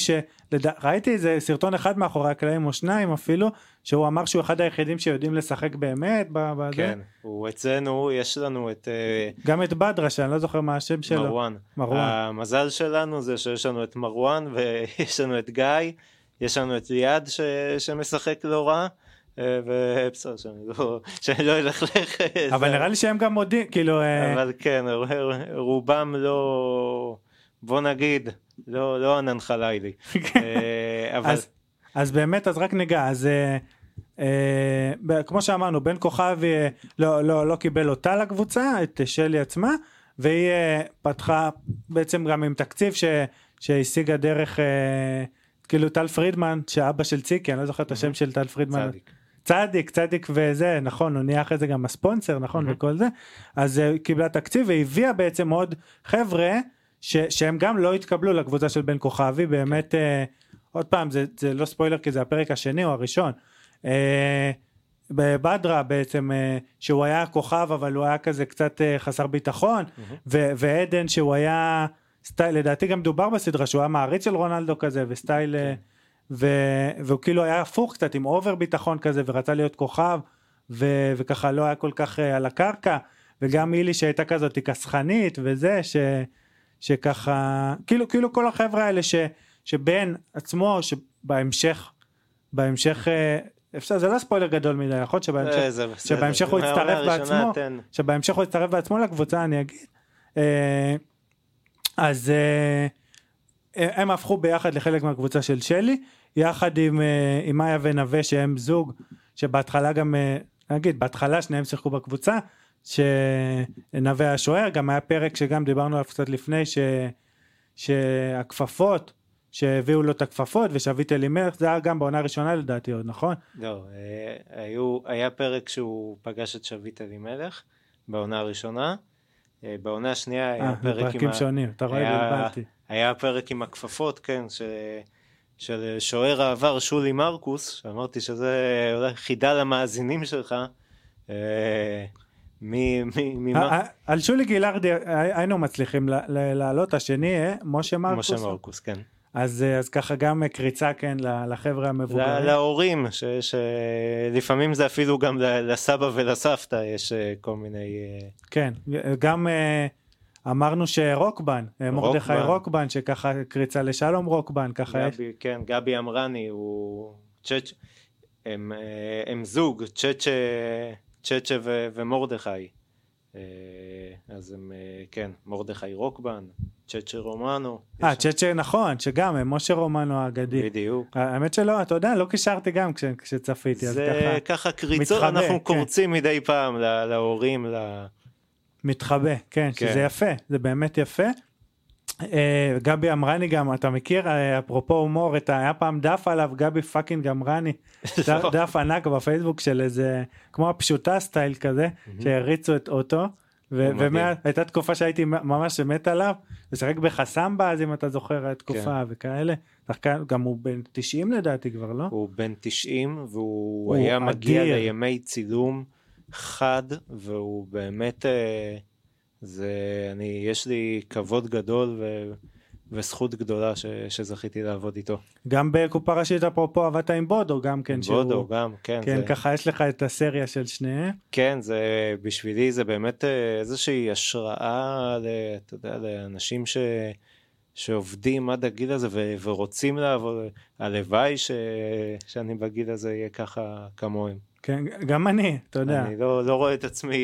שראיתי איזה סרטון אחד מאחורי הקלעים או שניים אפילו שהוא אמר שהוא אחד היחידים שיודעים לשחק באמת בזה. כן הוא אצלנו יש לנו את אה, גם את בדרה שאני לא זוכר מה השם שלו. מרואן. מרואן. המזל שלנו זה שיש לנו את מרואן ויש לנו את גיא יש לנו את ליעד ש... שמשחק לא רע. אה, ובסדר שאני לא שאני לא אלכלך אבל נראה לי שהם גם מודים כאילו אבל כן רובם לא בוא נגיד, לא, לא ענן חלילי. אה, אבל... אז, אז באמת, אז רק ניגע, אז אה, אה, כמו שאמרנו, בן כוכבי אה, לא, לא, לא קיבל אותה לקבוצה, את שלי עצמה, והיא אה, פתחה בעצם גם עם תקציב ש, שהשיגה דרך, אה, כאילו טל פרידמן, שאבא של ציקי, אני לא זוכר את השם של טל פרידמן. צדיק. צדיק, צדיק וזה, נכון, הוא נהיה אחרי זה גם הספונסר, נכון, מהמם. וכל זה, אז אה, היא קיבלה תקציב והביאה בעצם עוד חבר'ה ש, שהם גם לא התקבלו לקבוצה של בן כוכבי, באמת, אה, עוד פעם, זה, זה לא ספוילר כי זה הפרק השני או הראשון. אה, בבדרה בעצם, אה, שהוא היה כוכב אבל הוא היה כזה קצת אה, חסר ביטחון, מהמם. ו- ועדן שהוא היה סטייל, לדעתי גם דובר בסדרה שהוא היה מעריץ של רונלדו כזה וסטייל, אה, ו- והוא כאילו היה הפוך קצת עם אובר ביטחון כזה ורצה להיות כוכב ו- וככה לא היה כל כך אה, על הקרקע וגם אילי שהייתה כזאת כסחנית וזה ש- שככה כאילו כאילו כל החבר'ה האלה ש- שבן עצמו שבהמשך בהמשך אה, אפשר זה לא ספוילר גדול מדי נכון שבהמשך זה- זה בסדר. שבהמשך הוא יצטרף בעצמו. תן. שבהמשך הוא יצטרף בעצמו לקבוצה אני אגיד. אה, אז אה, אה, הם הפכו ביחד לחלק מהקבוצה של שלי יחד עם אה, עם מאיה ונווה שהם זוג שבהתחלה גם אה, נגיד בהתחלה שניהם שיחקו בקבוצה שנווה היה שוער גם היה פרק שגם דיברנו עליו קצת לפני ש, שהכפפות שהביאו לו את הכפפות ושביט אלימלך זה היה גם בעונה הראשונה לדעתי עוד נכון? לא, אה, היו, היה פרק שהוא פגש את שביט אלימלך בעונה הראשונה. אה, בעונה השנייה היה אה, פרק עם פרקים ה... שונים אתה רואה בלבלתי. היה פרק עם הכפפות, כן, ש... של שוער העבר שולי מרקוס, שאמרתי שזה אולי חידה למאזינים שלך. מי, מי, ממה? אה, אה, על שולי גילארדי אה, היינו מצליחים לעלות השני אה, משה מרקוס משה מרקוס, כן. אז אה, אז ככה גם קריצה כן לחבר'ה המבוגרים להורים, ש- שלפעמים זה אפילו גם לסבא ולסבתא יש כל מיני... כן גם אמרנו שרוקבן מרדכי רוקבן. שככה קריצה לשלום רוקבן ככה יש גבי, כן, גבי אמרני הוא צ'צ' הם, הם זוג, צ'צ'ה, צ'צ'ה ו- ומרדכי. אה, אז הם, אה, כן, מרדכי רוקבן, צ'צ'ה רומנו. אה צ'צ'ה נכון שגם אה, משה רומנו האגדי בדיוק. האמת שלא אתה יודע לא קישרתי גם כש- כשצפיתי אז זה ככה ככה קריצות, מתחבא, אנחנו כן. קורצים מדי פעם לה- להורים, ל- מתחבא כן כן. שזה יפה זה באמת יפה. אה, גבי אמרני גם אתה מכיר אה, אפרופו הומור את היה פעם דף עליו גבי fucking אמרני לא. דף ענק בפייסבוק של איזה כמו הפשוטה סטייל כזה שהריצו אותו. מדהים. והייתה תקופה שהייתי ממש מת עליו לשחק בחסמבה אז אם אתה זוכר התקופה כן. וכאלה שחקן גם הוא בן 90 לדעתי כבר לא הוא בן 90 והוא הוא היה מגיע. לימי צילום חד והוא באמת אה, זה אני יש לי כבוד גדול ו, וזכות גדולה ש, שזכיתי לעבוד איתו. גם בקופה ראשית אפרופו עבדת עם בודו גם כן שהוא- בודו גם כן כן זה, ככה יש לך את הסריה של שניהם כן זה בשבילי זה באמת אה, איזושהי השראה ל, אתה יודע, לאנשים ש, שעובדים עד הגיל הזה ו, ורוצים לעבוד הלוואי ש, שאני בגיל הזה אהיה ככה כמוהם. כן גם אני אתה יודע אני לא, לא רואה את עצמי,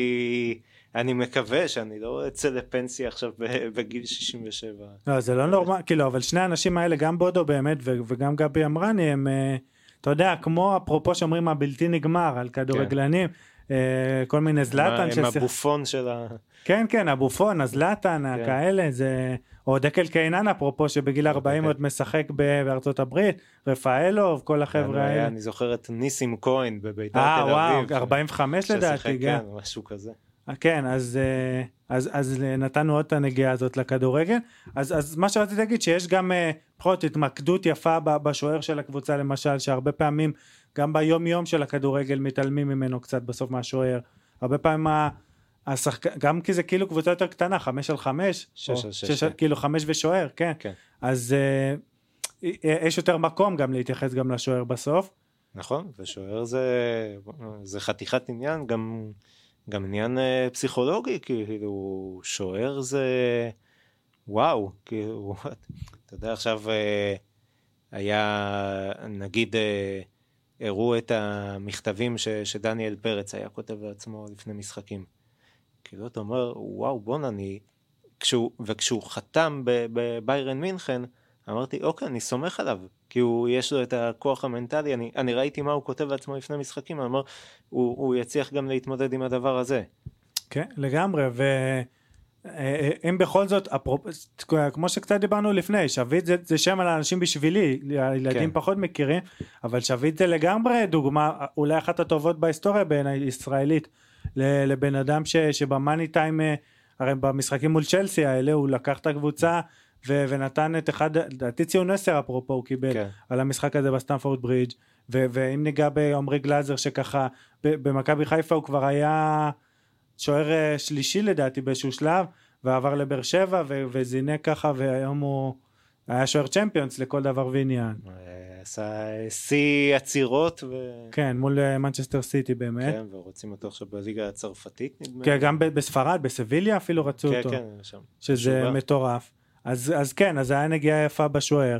אני מקווה שאני לא אצא לפנסיה עכשיו בגיל 67. לא זה לא נורמל כאילו אבל שני האנשים האלה גם בודו באמת וגם גבי אמרני הם אה, אתה יודע כמו אפרופו שאומרים הבלתי נגמר על כדורגלנים אה, כל מיני זלאטן הם הבופון של ה... כן כן הבופון הזלאטן כן. הכאלה זה או דקל קיינן אפרופו שבגיל 40 דקל. עוד משחק בארצות הברית רפאלוב כל החבר'ה האלה אני זוכר את ניסים כהן בביתר אה תל וואו אביב. 45 ששיחק, לדעתי גם כן, משהו כזה. כן אז אה, אז אז נתנו עוד את הנגיעה הזאת לכדורגל אז אז מה שרציתי להגיד שיש גם אה, בכל זאת התמקדות יפה בשוער של הקבוצה למשל שהרבה פעמים גם ביום יום של הכדורגל מתעלמים ממנו קצת בסוף מהשוער הרבה פעמים השחק... גם כי זה כאילו קבוצה יותר קטנה חמש על חמש שש על שש, כן. כאילו חמש ושוער כן, כן. אז אה, יש יותר מקום גם להתייחס גם לשוער בסוף נכון, ושוער זה, זה חתיכת עניין, גם, גם עניין אה, פסיכולוגי, כאילו, שוער זה, וואו, כאילו, אתה יודע, עכשיו אה, היה, נגיד, אה, הראו את המכתבים ש, שדניאל פרץ היה כותב לעצמו לפני משחקים. כאילו, אתה אומר, וואו, בואנה, אני... כשהוא, וכשהוא חתם בביירן מינכן, אמרתי, אוקיי, אני סומך עליו, כי הוא, יש לו את הכוח המנטלי, אני, אני ראיתי מה הוא כותב לעצמו לפני משחקים, אני אומר, הוא, הוא יצליח גם להתמודד עם הדבר הזה. כן, לגמרי, ואם בכל זאת, אפרופ... כמו שקצת דיברנו לפני, שביט זה, זה שם על האנשים בשבילי, הילדים כן. פחות מכירים, אבל שביט זה לגמרי דוגמה, אולי אחת הטובות בהיסטוריה בעיניי ישראלית, לבן אדם ש, שב money time, אה, הרי במשחקים מול צ'לסי האלה הוא לקח את הקבוצה ו- ונתן את אחד, לדעתי ציון 10 אפרופו הוא קיבל כן. על המשחק הזה בסטנפורד ברידג' ו- ואם ניגע בעומרי גלאזר שככה במכבי חיפה הוא כבר היה שוער אה, שלישי לדעתי באיזשהו שלב ועבר לבאר שבע ו- וזינק ככה והיום הוא היה שוער צ'מפיונס לכל דבר ועניין. עשה שיא עצירות. ו... כן, מול מנצ'סטר אה, סיטי באמת. כן, ורוצים אותו עכשיו בליגה הצרפתית נדמה כן, גם בספרד, בסביליה אפילו רצו כן, אותו. כן, כן, שם. שזה מטורף. אז, אז כן, אז היה נגיעה יפה בשוער.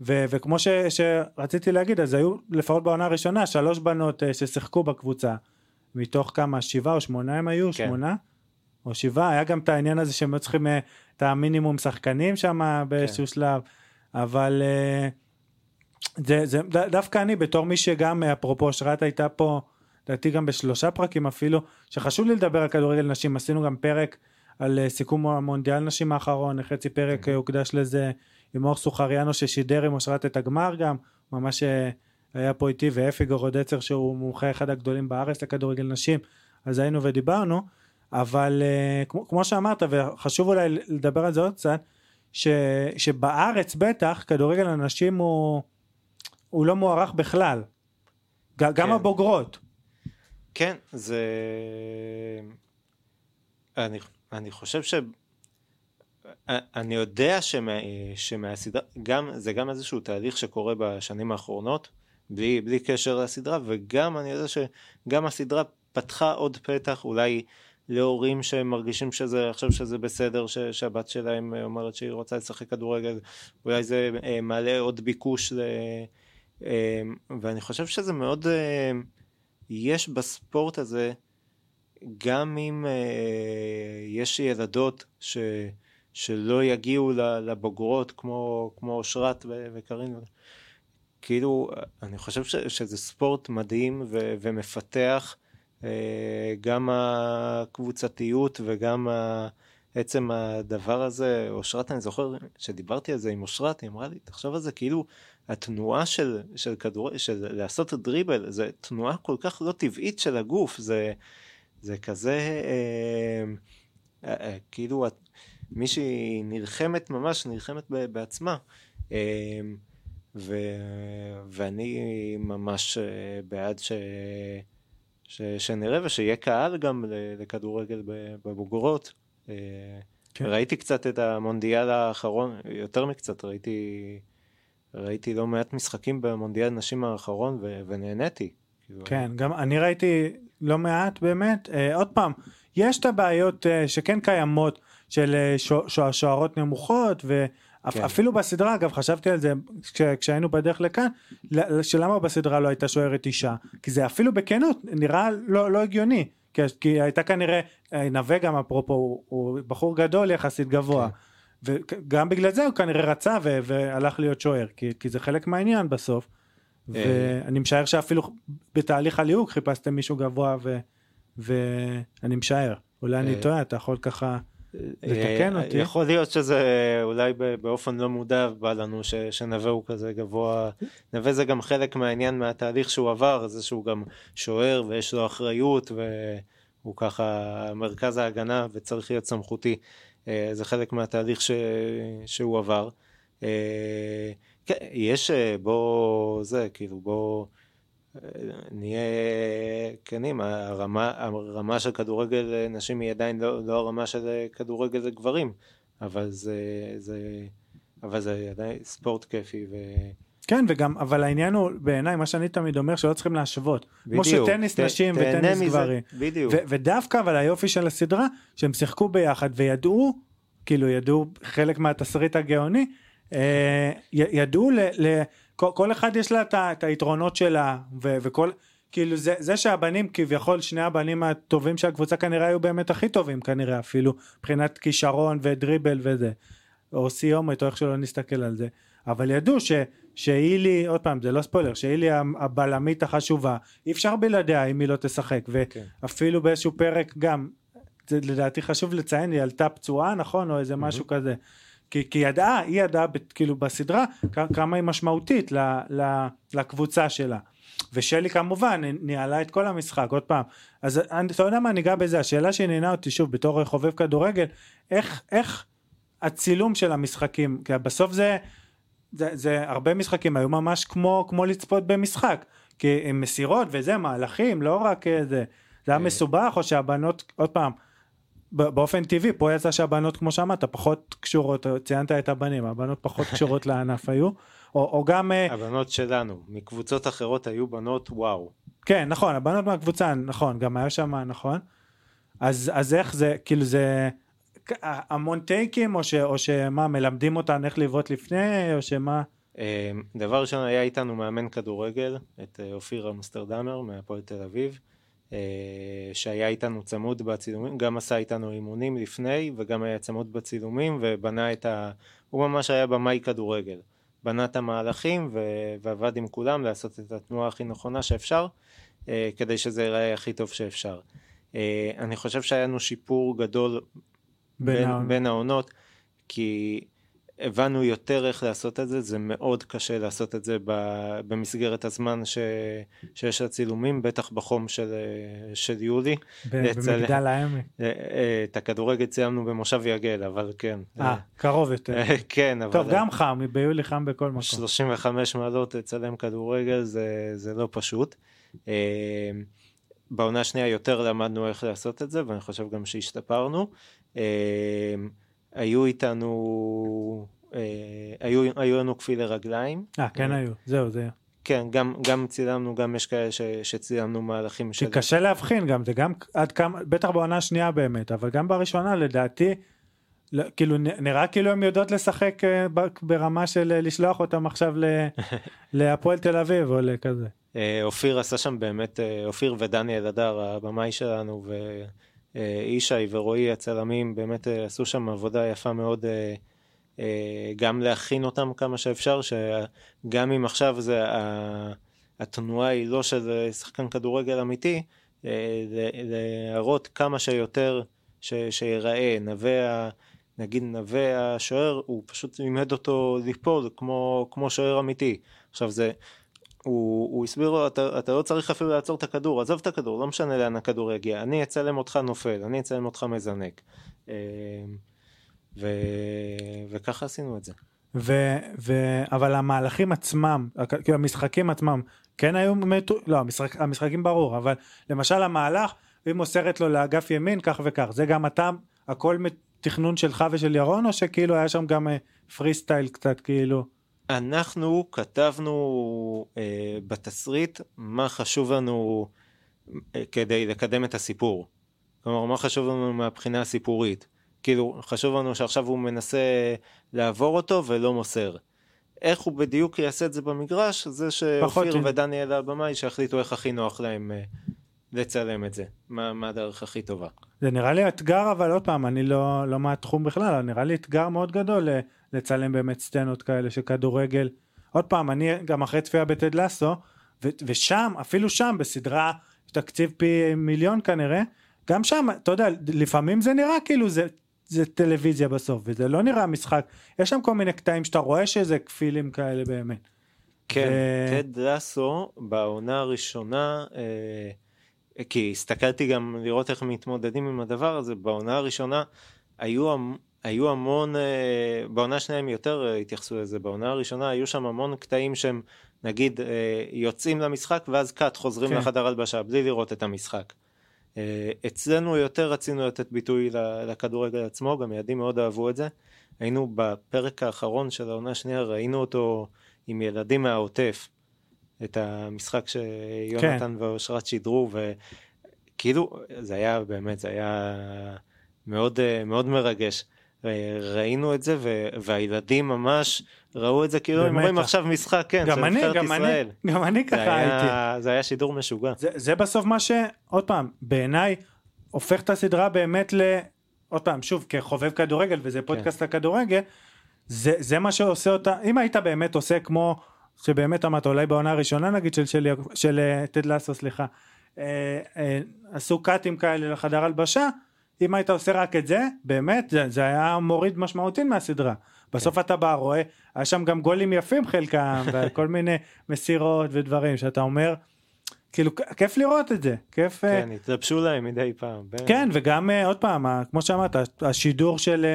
ו- וכמו ש- שרציתי להגיד, אז היו לפחות בעונה הראשונה שלוש בנות uh, ששיחקו בקבוצה. מתוך כמה, שבעה או שמונה הם היו? כן. שמונה? או שבעה? היה גם את העניין הזה שהם היו צריכים uh, את המינימום שחקנים שם באיזשהו כן. שלב. אבל uh, זה, זה ד- דווקא אני בתור מי שגם אפרופו אשרת הייתה פה, לדעתי גם בשלושה פרקים אפילו, שחשוב לי לדבר על כדורגל נשים, עשינו גם פרק על אה, סיכום המונדיאל נשים האחרון, חצי פרק אה, הוקדש לזה עם אור סוחריאנו ששידר עם אושרת את הגמר גם, ממש אה, היה פה איתי ואפי גורודצר שהוא מומחה אחד הגדולים בארץ לכדורגל נשים, אז היינו ודיברנו, אבל כמו, כמו שאמרת וחשוב אולי לדבר על זה עוד קצת, ש, שבארץ בטח כדורגל הנשים הוא, הוא לא מוערך בכלל, גם כן. הבוגרות. כן, זה... אני אני חושב ש... אני יודע שמה, שמהסדרה, גם, זה גם איזשהו תהליך שקורה בשנים האחרונות, בלי, בלי קשר לסדרה, וגם אני יודע שגם הסדרה פתחה עוד פתח, אולי להורים שמרגישים שזה, עכשיו שזה בסדר, ש, שהבת שלהם אומרת שהיא רוצה לשחק כדורגל, אולי זה אה, מעלה עוד ביקוש, ל, אה, ואני חושב שזה מאוד, אה, יש בספורט הזה, גם אם uh, יש ילדות ש, שלא יגיעו לבוגרות כמו, כמו אושרת וקארין, כאילו אני חושב ש, שזה ספורט מדהים ו, ומפתח uh, גם הקבוצתיות וגם ה, עצם הדבר הזה, אושרת אני זוכר שדיברתי על זה עם אושרת, היא אמרה לי תחשוב על זה כאילו התנועה של, של כדור, של לעשות דריבל, זה תנועה כל כך לא טבעית של הגוף, זה זה כזה, אה, אה, כאילו מישהי נלחמת ממש, נלחמת בעצמה. אה, ו, ואני ממש אה, בעד ש, ש, שנראה ושיהיה קהל גם לכדורגל בבוגרות. אה, כן. ראיתי קצת את המונדיאל האחרון, יותר מקצת, ראיתי, ראיתי לא מעט משחקים במונדיאל נשים האחרון ו, ונהניתי. כן, גם אני ראיתי לא מעט באמת. אה, עוד פעם, יש את הבעיות אה, שכן קיימות של אה, שוערות נמוכות ואפילו כן. בסדרה אגב חשבתי על זה כש, כשהיינו בדרך לכאן שלמה בסדרה לא הייתה שוערת אישה כי זה אפילו בכנות נראה לא, לא הגיוני כי, כי הייתה כנראה נווה גם אפרופו הוא, הוא בחור גדול יחסית גבוה כן. וגם בגלל זה הוא כנראה רצה ו, והלך להיות שוער כי, כי זה חלק מהעניין בסוף. ואני משער שאפילו בתהליך הליהוק חיפשתם מישהו גבוה ו... ואני משער. אולי אני אה, טועה אתה יכול ככה לתקן אותי. יכול להיות שזה אולי באופן לא מודע בא לנו שנווה הוא כזה גבוה. נווה זה גם חלק מהעניין מהתהליך שהוא עבר זה שהוא גם שוער ויש לו אחריות והוא ככה מרכז ההגנה וצריך להיות סמכותי. אה, זה חלק מהתהליך שהוא עבר. כן, יש אה, בוא זה, כאילו בוא אה, נהיה כנים, הרמה, הרמה של כדורגל אה, נשים היא עדיין לא, לא הרמה של כדורגל גברים, אבל זה, זה, אבל זה עדיין ספורט כיפי ו... כן וגם אבל העניין הוא בעיניי מה שאני תמיד אומר שלא צריכים להשוות. בדיוק, כמו שטניס ת, נשים וטניס מזה, גברים. בדיוק. ו- ודווקא אבל היופי של הסדרה שהם שיחקו ביחד וידעו כאילו ידעו חלק מהתסריט הגאוני ידעו, ל, ל, כל, אחד יש לה את היתרונות שלה ו, וכל כאילו זה, זה שהבנים כביכול שני הבנים הטובים של הקבוצה כנראה היו באמת הכי טובים כנראה אפילו מבחינת כישרון ודריבל וזה או סיומת או איך שלא נסתכל על זה אבל ידעו ש, שהילי, עוד פעם זה לא ספוילר, שהילי הבלמית החשובה, אי אפשר בלעדיה אם היא לא תשחק, כן. ואפילו באיזשהו פרק גם, זה לדעתי חשוב לציין, היא עלתה פצועה נכון, או איזה משהו כזה. כי, כי ידעה, היא ידעה כאילו בסדרה כמה היא משמעותית ל, ל, לקבוצה שלה. ושלי כמובן ניהלה את כל המשחק עוד פעם אז אתה יודע מה ניגע בזה השאלה שעניינה אותי שוב בתור חובב כדורגל איך איך הצילום של המשחקים כי בסוף זה זה, זה הרבה משחקים היו ממש כמו כמו לצפות במשחק כי הם מסירות וזה מהלכים לא רק אה, זה זה היה אה. מסובך או שהבנות עוד פעם באופן טבעי פה יצא שהבנות כמו שאמרת פחות קשורות ציינת את הבנים הבנות פחות קשורות לענף היו או, או גם אה, הבנות שלנו, מקבוצות אחרות היו בנות וואו. כן נכון הבנות מהקבוצה נכון גם היה שם נכון. אז אז איך זה כאילו זה המון טייקים או, ש, או שמה מלמדים אותן איך לבעוט לפני או שמה? אה, דבר ראשון היה איתנו מאמן כדורגל, את אה, אופיר אמסטרדמר מהפועל תל אביב, שהיה איתנו צמוד בצילומים, גם עשה איתנו אימונים לפני וגם היה צמוד בצילומים ובנה את ה... הוא ממש היה במאי כדורגל. בנה את המהלכים ו... ועבד עם כולם לעשות את התנועה הכי נכונה שאפשר, אה, כדי שזה ייראה הכי טוב שאפשר. אה, אני חושב שהיה לנו שיפור גדול בין. בין העונות, כי הבנו יותר איך לעשות את זה, זה מאוד קשה לעשות את זה במסגרת הזמן ש, שיש לצילומים, בטח בחום של, של יולי. במגדל העמק אה, אה, את הכדורגל ציימנו במושב יגל, אבל כן. אה קרוב יותר אה, כן, אבל... טוב גם חם ביולי חם בכל מקום 35 מעלות לצלם כדורגל זה, זה לא פשוט. בעונה השנייה יותר למדנו איך לעשות את זה ואני חושב גם שהשתפרנו. אה, היו איתנו, אה, היו, היו לנו כפילי רגליים. אה כן היו זהו זה כן, גם, גם צילמנו, גם יש כאלה ש, שצילמנו מהלכים כי של... קשה להבחין גם זה גם עד כמה בטח בעונה השנייה באמת אבל גם בראשונה לדעתי לא, כאילו נראה כאילו הם יודעות לשחק אה, ברמה של אה, לשלוח אותם עכשיו להפועל תל אביב או לכזה. אה, אופיר עשה שם באמת, אה, אופיר ודניאל הדר, הבמאי שלנו, וישי ורועי הצלמים, באמת אה, עשו שם עבודה יפה מאוד, אה, אה, גם להכין אותם כמה שאפשר, שגם אם עכשיו זה, התנועה היא לא של אה, שחקן כדורגל אמיתי, אה, להראות כמה שיותר ש- שיראה, נווה, נגיד נווה השוער, הוא פשוט לימד אותו ליפול כמו, כמו שוער אמיתי. עכשיו זה, הוא, הוא הסביר לו, אתה, אתה לא צריך אפילו לעצור את הכדור, עזוב את הכדור, לא משנה לאן הכדור יגיע, אני אצלם אותך נופל, אני אצלם אותך מזנק. אה, ו, וככה עשינו את זה. ו, ו, אבל המהלכים עצמם, כאילו המשחקים עצמם, כן היו מתו, לא המשחק, המשחקים ברור, אבל למשל המהלך, היא מוסרת לו לאגף ימין כך וכך, זה גם אתה, הכל מתכנון שלך ושל ירון, או שכאילו היה שם גם פרי סטייל קצת כאילו, אנחנו כתבנו אה, בתסריט מה חשוב לנו אה, כדי לקדם את הסיפור. כלומר, מה חשוב לנו מהבחינה הסיפורית. כאילו, חשוב לנו שעכשיו הוא מנסה לעבור אותו ולא מוסר. איך הוא בדיוק יעשה את זה במגרש, זה שאופיר. ודניאל הבמאי שיחליטו איך הכי נוח להם אה, לצלם את זה. מה, מה הדרך הכי טובה. זה נראה לי אתגר, אבל עוד פעם, אני לא, לא מהתחום בכלל, נראה לי אתגר מאוד גדול ל- לצלם באמת סצנות כאלה של כדורגל. עוד פעם, אני גם אחרי צפייה בטד לסו, ו- ושם, אפילו שם, בסדרה, תקציב פי מיליון כנראה, גם שם, אתה יודע, לפעמים זה נראה כאילו זה, זה טלוויזיה בסוף, וזה לא נראה משחק. יש שם כל מיני קטעים שאתה רואה שזה כפילים כאלה באמת. כן, ו- טד לסו בעונה הראשונה, אה, כי הסתכלתי גם לראות איך מתמודדים עם הדבר הזה, בעונה הראשונה היו, היו המון, אה, בעונה השנייה הם יותר אה, התייחסו לזה, בעונה הראשונה היו שם המון קטעים שהם נגיד אה, יוצאים למשחק ואז קאט חוזרים כן. לחדר הלבשה בלי לראות את המשחק. אצלנו יותר רצינו לתת ביטוי לכדורגל עצמו, גם ילדים מאוד אהבו את זה. היינו בפרק האחרון של העונה השנייה, ראינו אותו עם ילדים מהעוטף, את המשחק שיונתן ואושרת שידרו, וכאילו, זה היה באמת, זה היה מאוד, אה, מאוד מרגש. אה, ראינו את זה, ו- והילדים ממש ראו את זה כאילו הם. רואים עכשיו משחק, כן, גם של אני, נבחרת גם אני, ישראל. גם אני ככה הייתי. זה היה שידור משוגע. זה, זה בסוף מה שעוד פעם בעיניי הופך את הסדרה באמת ל... עוד פעם שוב כחובב כדורגל וזה פודקאסט הכדורגל זה, זה מה שעושה אותה, אם היית באמת עושה כמו שבאמת אמרת, אולי בעונה הראשונה נגיד של, של, של אה, טד לסו, סליחה, אה, אה, עשו קאטים כאלה לחדר הלבשה, אם היית עושה רק את זה, באמת, זה, זה היה מוריד משמעותית מהסדרה. בסוף כן. אתה בא, רואה, היה שם גם גולים יפים חלקם, וכל מיני מסירות ודברים, שאתה אומר, כאילו, כיף לראות את זה, כיף... כן, התלבשו להם מדי פעם. בין... כן, וגם, עוד פעם, כמו שאמרת, השידור של,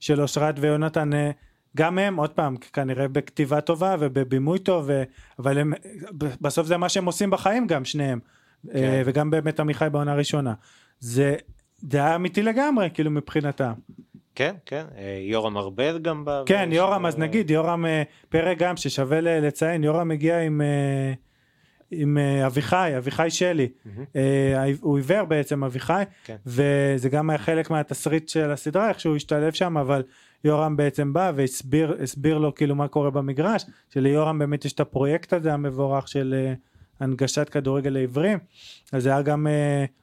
של אושרת ויונתן, גם הם, עוד פעם, כנראה בכתיבה טובה ובבימוי טוב, ו... אבל הם, בסוף זה מה שהם עושים בחיים גם, שניהם. כן. וגם באמת עמיחי בעונה הראשונה. זה, היה אמיתי לגמרי, כאילו, מבחינתם. כן, כן, אה, יורם ארבל גם בא. כן, יורם, אז נגיד, יורם אה, פרק גם, ששווה לציין, יורם הגיע עם... אה, עם אביחי, אביחי שלי, mm-hmm. הוא עיוור בעצם אביחי, כן. וזה גם היה חלק מהתסריט של הסדרה, איך שהוא השתלב שם, אבל יורם בעצם בא והסביר לו כאילו מה קורה במגרש, שליורם באמת יש את הפרויקט הזה המבורך של הנגשת כדורגל לעיוורים, אז זה היה גם,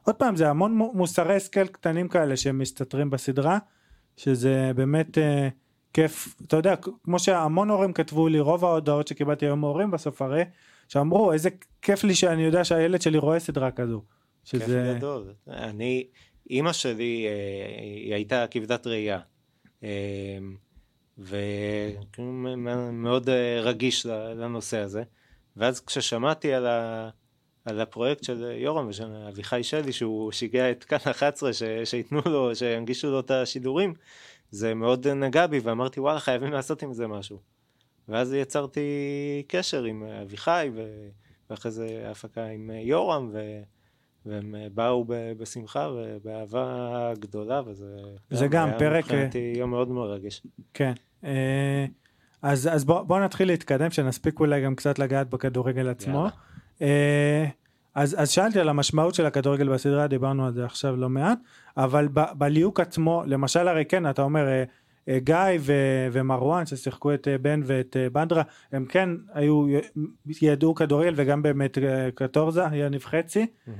עוד פעם, זה המון מוסרי השכל קטנים כאלה שמסתתרים בסדרה, שזה באמת אה, כיף, אתה יודע, כמו שהמון הורים כתבו לי, רוב ההודעות שקיבלתי היום מהורים בסוף הרי, שאמרו איזה כיף לי שאני יודע שהילד שלי רואה סדרה כזו. שזה... כיף גדול. אני, אימא שלי, אה, היא הייתה כבדת ראייה. אה, ומאוד אה, רגיש לנושא הזה. ואז כששמעתי על, ה, על הפרויקט של יורם ושל אביחי שלי שהוא שיגע את כאן 11 ש, שייתנו לו, שינגישו לו את השידורים, זה מאוד נגע בי ואמרתי וואלה חייבים לעשות עם זה משהו. ואז יצרתי קשר עם אביחי ו... ואחרי זה הפקה עם יורם ו... והם באו ב... בשמחה ובאהבה גדולה וזה זה גם, גם פרק מבחינתי יום מאוד מרגש. כן. אה, אז, אז בוא, בוא נתחיל להתקדם שנספיק אולי גם קצת לגעת בכדורגל עצמו. יאללה. אה, אז, אז שאלתי על המשמעות של הכדורגל בסדרה, דיברנו על זה עכשיו לא מעט, אבל ב, בליהוק עצמו, למשל הרי כן, אתה אומר, אה, אה, גיא ו- ומרואן ששיחקו את בן ואת בנדרה, הם כן היו, ידעו כדורגל וגם באמת קטורזה, יניב חצי, mm-hmm.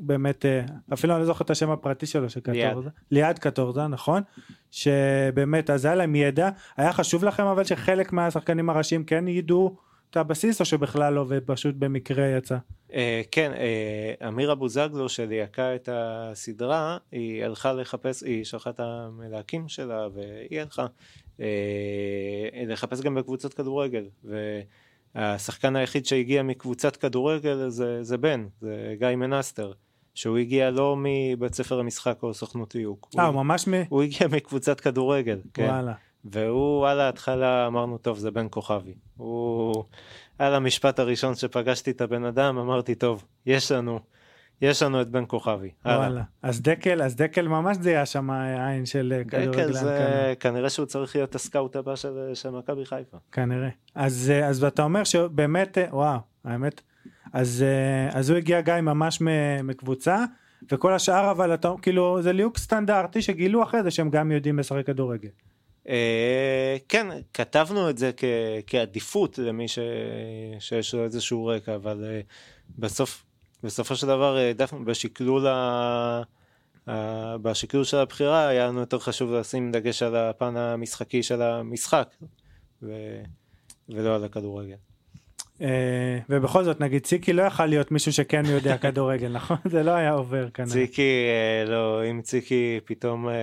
באמת, אפילו אני לא זוכר את השם הפרטי שלו של קטורזה, ליעד קטורזה, נכון, שבאמת, אז היה להם ידע, היה חשוב לכם אבל שחלק מהשחקנים הראשיים כן ידעו את הבסיס או שבכלל לא ופשוט במקרה יצא? Uh, כן, uh, אמיר אבוזגלו שליהקה את הסדרה, היא הלכה לחפש, היא שלחה את המלהקים שלה והיא הלכה uh, לחפש גם בקבוצות כדורגל והשחקן היחיד שהגיע מקבוצת כדורגל זה, זה בן, זה גיא מנסטר. שהוא הגיע לא מבית ספר המשחק או סוכנות דיוק. אה, הוא ממש מ... הוא הגיע מקבוצת כדורגל, כן. וואלה. והוא על ההתחלה אמרנו טוב זה בן כוכבי. הוא על המשפט הראשון שפגשתי את הבן אדם אמרתי טוב יש לנו יש לנו את בן כוכבי. וואלה. אז דקל אז דקל ממש זה היה שם העין של כדורגלן. דקל זה כנראה שהוא צריך להיות הסקאוט הבא של, של מכבי חיפה. כנראה. אז אז אתה אומר שבאמת וואו האמת אז אז הוא הגיע גיא ממש מקבוצה. וכל השאר אבל אתה כאילו זה ליהוק סטנדרטי שגילו אחרי זה שהם גם יודעים לשחק כדורגל. אה, כן, כתבנו את זה כ, כעדיפות למי ש, שיש לו איזשהו רקע, אבל אה, בסוף, בסופו של דבר, אה, דווקא בשקלול, ה, ה, בשקלול של הבחירה היה לנו יותר חשוב לשים דגש על הפן המשחקי של המשחק, ו, ולא על הכדורגל. אה, ובכל זאת נגיד ציקי לא יכל להיות מישהו שכן יודע כדורגל נכון זה לא היה עובר כנראה. ציקי אה, לא אם ציקי פתאום אה,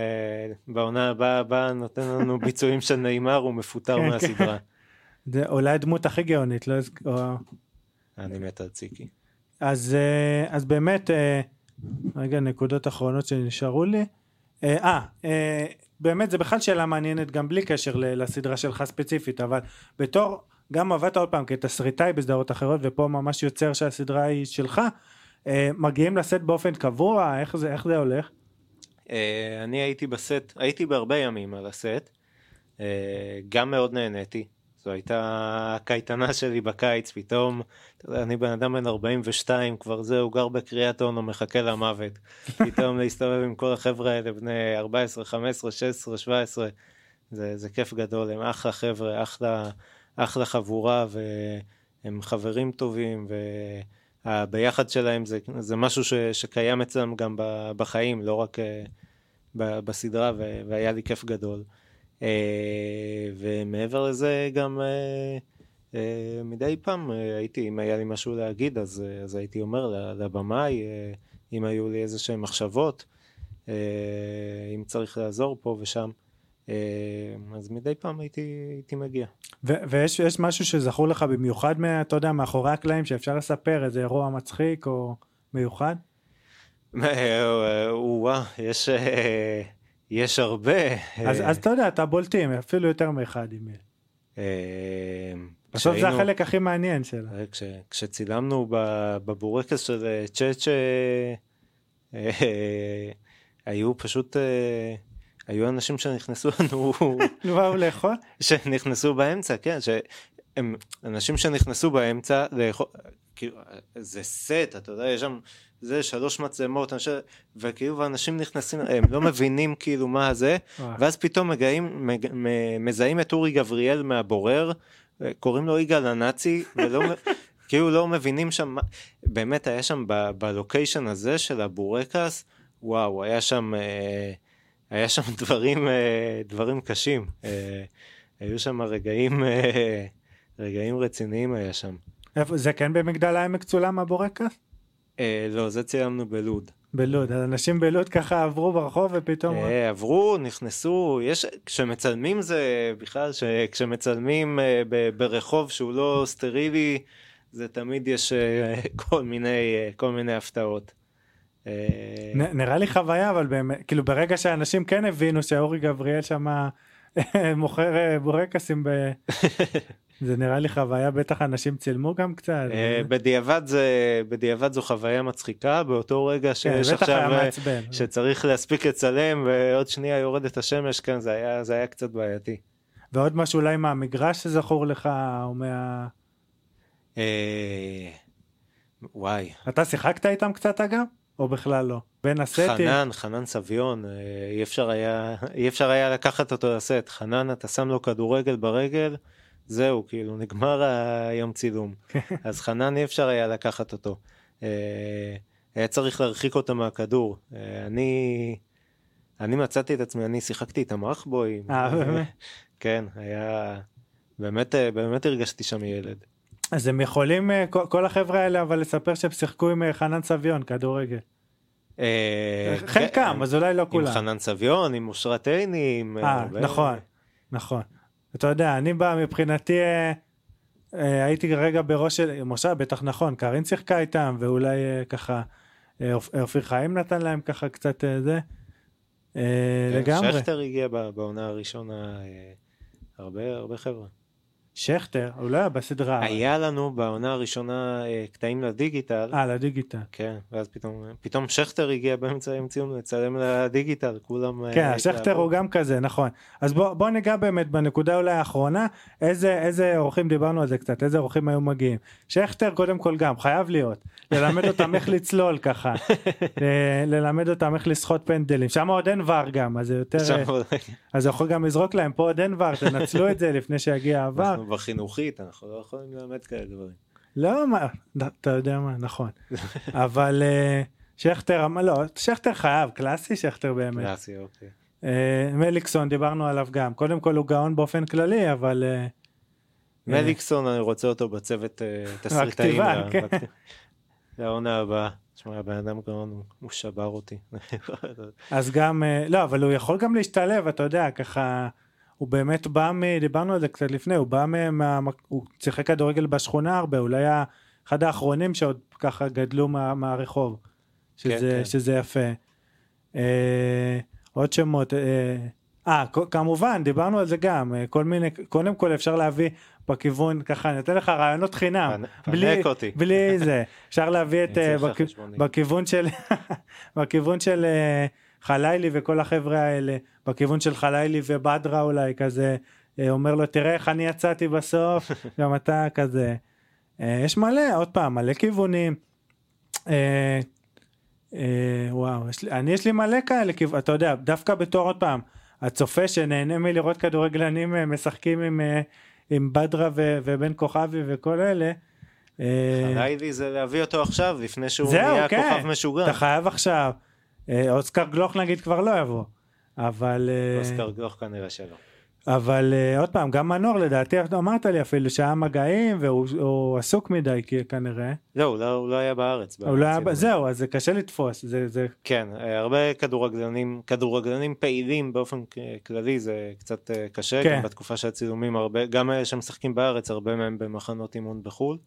בעונה הבאה הבאה נותן לנו ביצועים של נעימר הוא מפוטר כן, מהסדרה. כן. זה אולי הדמות הכי גאונית לא אני מת על ציקי. אז אז באמת רגע נקודות אחרונות שנשארו לי. אה באמת זה בכלל שאלה מעניינת גם בלי קשר לסדרה שלך ספציפית אבל בתור גם עבדת עוד פעם כתסריטאי בסדרות אחרות ופה ממש יוצר שהסדרה היא שלך. אה, מגיעים לסט באופן קבוע איך זה איך זה הולך? אה, אני הייתי בסט הייתי בהרבה ימים על הסט. אה, גם מאוד נהניתי. זו הייתה הקייטנה שלי בקיץ פתאום אני בן אדם בן 42 כבר זהו גר בקריית אונו מחכה למוות. פתאום להסתובב עם כל החבר'ה האלה בני 14 15 16 17 זה, זה כיף גדול הם אחלה חבר'ה אחלה אחלה חבורה והם חברים טובים והביחד שלהם זה, זה משהו ש, שקיים אצלם גם בחיים, לא רק אה, בסדרה והיה לי כיף גדול. אה, ומעבר לזה גם אה, אה, מדי פעם הייתי, אם היה לי משהו להגיד, אז, אז הייתי אומר לבמאי, אם היו לי איזה שהן מחשבות, אם צריך לעזור פה ושם. אה, אז מדי פעם הייתי, הייתי מגיע. ו- ויש יש משהו שזכור לך במיוחד, מה, אתה יודע, מאחורי הקלעים, שאפשר לספר איזה אירוע מצחיק או מיוחד? אה, וואה, יש, אה, יש הרבה. אז, אה, אז אתה יודע, אתה בולטים, אפילו יותר מאחד אם יש. אה, בסוף זה החלק הכי מעניין שלה. אה, כש, כשצילמנו בבורקס של אה, צ'אצ' אה, אה, היו פשוט, אה, היו אנשים שנכנסו לנו, באו לאכול? שנכנסו באמצע, כן, שהם אנשים שנכנסו באמצע, לאכול, כאילו, זה סט, אתה יודע, יש שם, זה שלוש מצלמות, אנשי, וכאילו אנשים נכנסים, הם לא מבינים כאילו מה זה. ואז פתאום מגעים, מג, מזהים את אורי גבריאל מהבורר, קוראים לו יגאל הנאצי, ולא, כאילו לא מבינים שם, באמת היה שם ב- בלוקיישן הזה של הבורקס, וואו, היה שם, אה, היה שם דברים, אה, דברים קשים, אה, היו שם רגעים, אה, רגעים רציניים היה שם. איפה, זה כן במגדל העמק צולם הבורקס? אה, לא, זה ציימנו בלוד. בלוד, אנשים בלוד ככה עברו ברחוב ופתאום... אה, עברו, נכנסו, יש, כשמצלמים זה בכלל, ש- כשמצלמים אה, ב- ברחוב שהוא לא סטרילי, זה תמיד יש אה, כל מיני, אה, כל מיני הפתעות. אה, נראה לי חוויה אבל באמת כאילו ברגע שאנשים כן הבינו שאורי גבריאל שם מוכר אה, בורקסים ב... זה נראה לי חוויה בטח אנשים צילמו גם קצת. אה, בדיעבד זה, בדיעבד זו חוויה מצחיקה, באותו רגע כן, שיש עכשיו, אה. שצריך להספיק לצלם ועוד שנייה יורדת השמש, כן, זה היה, זה היה קצת בעייתי. ועוד משהו אולי מהמגרש שזכור לך או מה... אה, וואי, אתה שיחקת איתם קצת אגב? או בכלל לא? בין הסטים? חנן, חנן סביון, אה, אי אפשר היה, אי אפשר היה לקחת אותו לסט. חנן, אתה שם לו כדורגל ברגל, זהו, כאילו, נגמר היום צילום. אז חנן, אי אפשר היה לקחת אותו. אה, היה צריך להרחיק אותו מהכדור. אה, אני, אני מצאתי את עצמי, אני שיחקתי איתם רכבואים. אה, באמת? כן, היה... באמת, באמת הרגשתי שם ילד. אז הם יכולים אה, כל החבר'ה האלה אבל לספר שהם שיחקו עם אה, חנן סביון כדורגל. אה, חלקם כן, אז אולי לא עם כולם. חנן סביון, עם אושרת עיני, עם... נכון, נכון. אתה יודע, אני בא מבחינתי, הייתי רגע בראש של, משה, בטח נכון, קארין שיחקה איתם, ואולי ככה, אופ- אופיר חיים נתן להם ככה קצת זה. כן, לגמרי. שכטר הגיע בעונה הראשונה, הרבה הרבה חבר'ה. שכטר, הוא לא היה בסדרה. היה לנו בעונה הראשונה אה, קטעים לדיגיטל, אה, לדיגיטל. כן, ואז פתאום, פתאום שכטר הגיע באמצע ציון לצלם לדיגיטל, כולם... אה, כן, שכטר. הוא גם כזה, נכון. אז בוא, בוא ניגע באמת בנקודה אולי האחרונה, איזה, איזה אורחים, דיברנו על זה קצת, איזה אורחים היו מגיעים. שכטר קודם כל גם, חייב להיות. ללמד אותם איך לצלול ככה. ל- ללמד אותם איך לשחות פנדלים. שם עוד אין ור גם, אז זה יותר... אז יכול גם לזרוק להם, פה עוד אין ור, תנצלו את זה לפני שיגיע העבר. אנחנו בחינוכית, אנחנו לא יכולים ללמד כאלה דברים. לא, מה, אתה יודע מה, נכון. אבל אה, שכטר, לא, שכטר חייב, קלאסי שכטר באמת. קלאסי, אוקיי. אה, מליקסון דיברנו עליו גם קודם כל הוא גאון באופן כללי אבל אה, מליקסון, אני רוצה אותו בצוות תסריטאים. הכתיבה, ל- כן. לעונה הבאה. תשמע, הבן אדם גאון, הוא- שבר אותי. אז גם לא אבל הוא יכול גם להשתלב אתה יודע ככה הוא באמת בא מ... דיברנו על זה קצת לפני הוא בא מה... הוא שיחק כדורגל בשכונה הרבה אולי היה אחד האחרונים שעוד ככה גדלו מה... מהרחוב שזה, כן, כן. שזה יפה. אה, עוד שמות אה, אה, כ- כמובן דיברנו על זה גם אה, כל מיני קודם כל אפשר להביא בכיוון ככה אני אתן לך רעיונות חינם בלי, אותי. בלי זה אפשר להביא את אה, בכ-. בכיוון של בכיוון של אה, חלילי וכל החבר'ה האלה בכיוון של חלילי ובדרה אולי כזה אה, אומר לו תראה איך אני יצאתי בסוף גם אתה כזה אה, יש מלא עוד פעם מלא כיוונים. אה, וואו יש לי, אני יש לי מלא כאלה אתה יודע דווקא בתור עוד פעם הצופה שנהנה מלראות כדורגלנים משחקים עם עם בדרה ו- ובן כוכבי וכל אלה. חלילי זה להביא אותו עכשיו, לפני שהוא נהיה כן. כוכב משוגע. אתה חייב עכשיו. אה, אוסקר גלוך נגיד כבר לא יבוא. אבל אה, אוסקר גלוך כנראה שלא. אבל uh, עוד פעם, גם מנור לדעתי, אמרת לי אפילו שהיה מגעים והוא עסוק מדי כנראה. לא, הוא לא, הוא לא היה בארץ. הוא לא היה, זהו, אז זה קשה לתפוס. זה, זה... כן, הרבה כדורגלנים, כדורגלנים פעילים באופן כללי זה קצת אה, קשה, כן. גם בתקופה של הצילומים, הרבה, גם אלה שמשחקים בארץ, הרבה מהם במחנות אימון בחו"ל.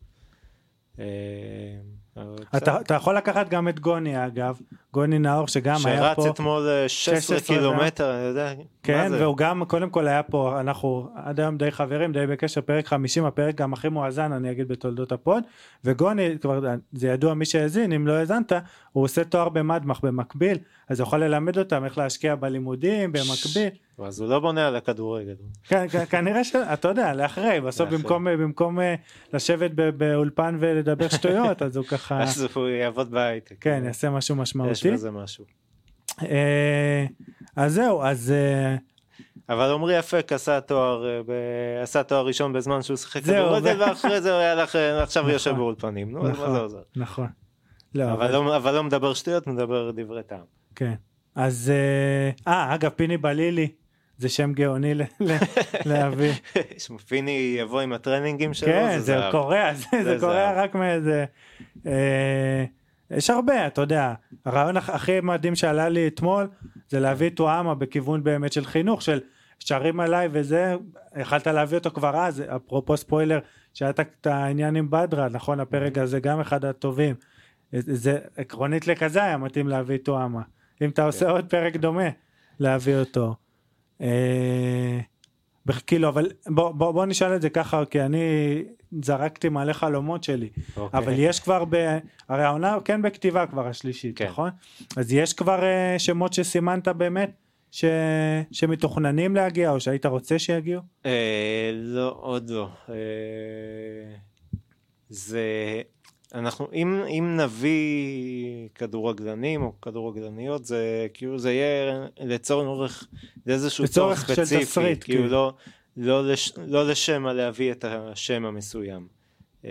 אה, אתה, אתה יכול לקחת גם את גוני אגב, גוני נאור שגם היה פה. שרץ אתמול 16 אה, קילומטר, אני יודע. כן, והוא גם קודם כל היה פה, אנחנו עד היום די חברים, די בקשר, פרק 50, הפרק גם הכי מואזן אני אגיד בתולדות הפוד, וגוני, כבר זה ידוע מי שהאזין, אם לא האזנת, הוא עושה תואר במדמח במקביל, אז הוא יכול ללמד אותם איך להשקיע בלימודים במקביל. אז הוא לא בונה על הכדורגל. כנראה שאתה יודע, לאחרי, בסוף במקום, במקום אה, לשבת באולפן ולדבר שטויות, אז הוא ככה... אז הוא יעבוד בהייטק. כן, יעשה משהו משמעותי. יש בזה משהו. אה, אז זהו, אז... אה, אבל עמרי אפק עשה תואר, עשה תואר ראשון בזמן שהוא שיחק כדורגל, ואחרי זה הוא היה לך, עכשיו יושב נכון. באולפנים, עוזר? נכון. לא, אבל לא מדבר שטויות, מדבר דברי טעם. כן. אז, אה, אגב, פיני בלילי, זה שם גאוני להביא. פיני יבוא עם הטרנינגים שלו, כן, זה קורה, זה קורה רק מאיזה... אה, יש הרבה, אתה יודע, הרעיון הכי מדהים שעלה לי אתמול זה להביא את טועמה בכיוון באמת של חינוך, של שרים עליי וזה, יכלת להביא אותו כבר אז, אפרופו ספוילר, שהיה את העניין עם בדרה, נכון, הפרק הזה גם אחד הטובים. זה עקרונית לכזה היה מתאים להביא את טועמה. אם אתה עושה כן. עוד פרק דומה, להביא אותו. אה, כאילו אבל בוא, בוא, בוא נשאל את זה ככה כי אני זרקתי מלא חלומות שלי okay. אוקיי. אבל יש כבר ב... הרי העונה כן בכתיבה כבר השלישית כן. נכון? אז יש כבר uh, שמות שסימנת באמת ש... שמתוכננים להגיע או שהיית רוצה שיגיעו? אה, לא עוד לא אה, זה אנחנו אם אם נביא כדורגלנים או כדורגלניות זה כאילו זה יהיה לצורך זה איזשהו צורך ספציפי תסריט, כאילו כן. לא לא, לש, לא לשם להביא את השם המסוים. אה,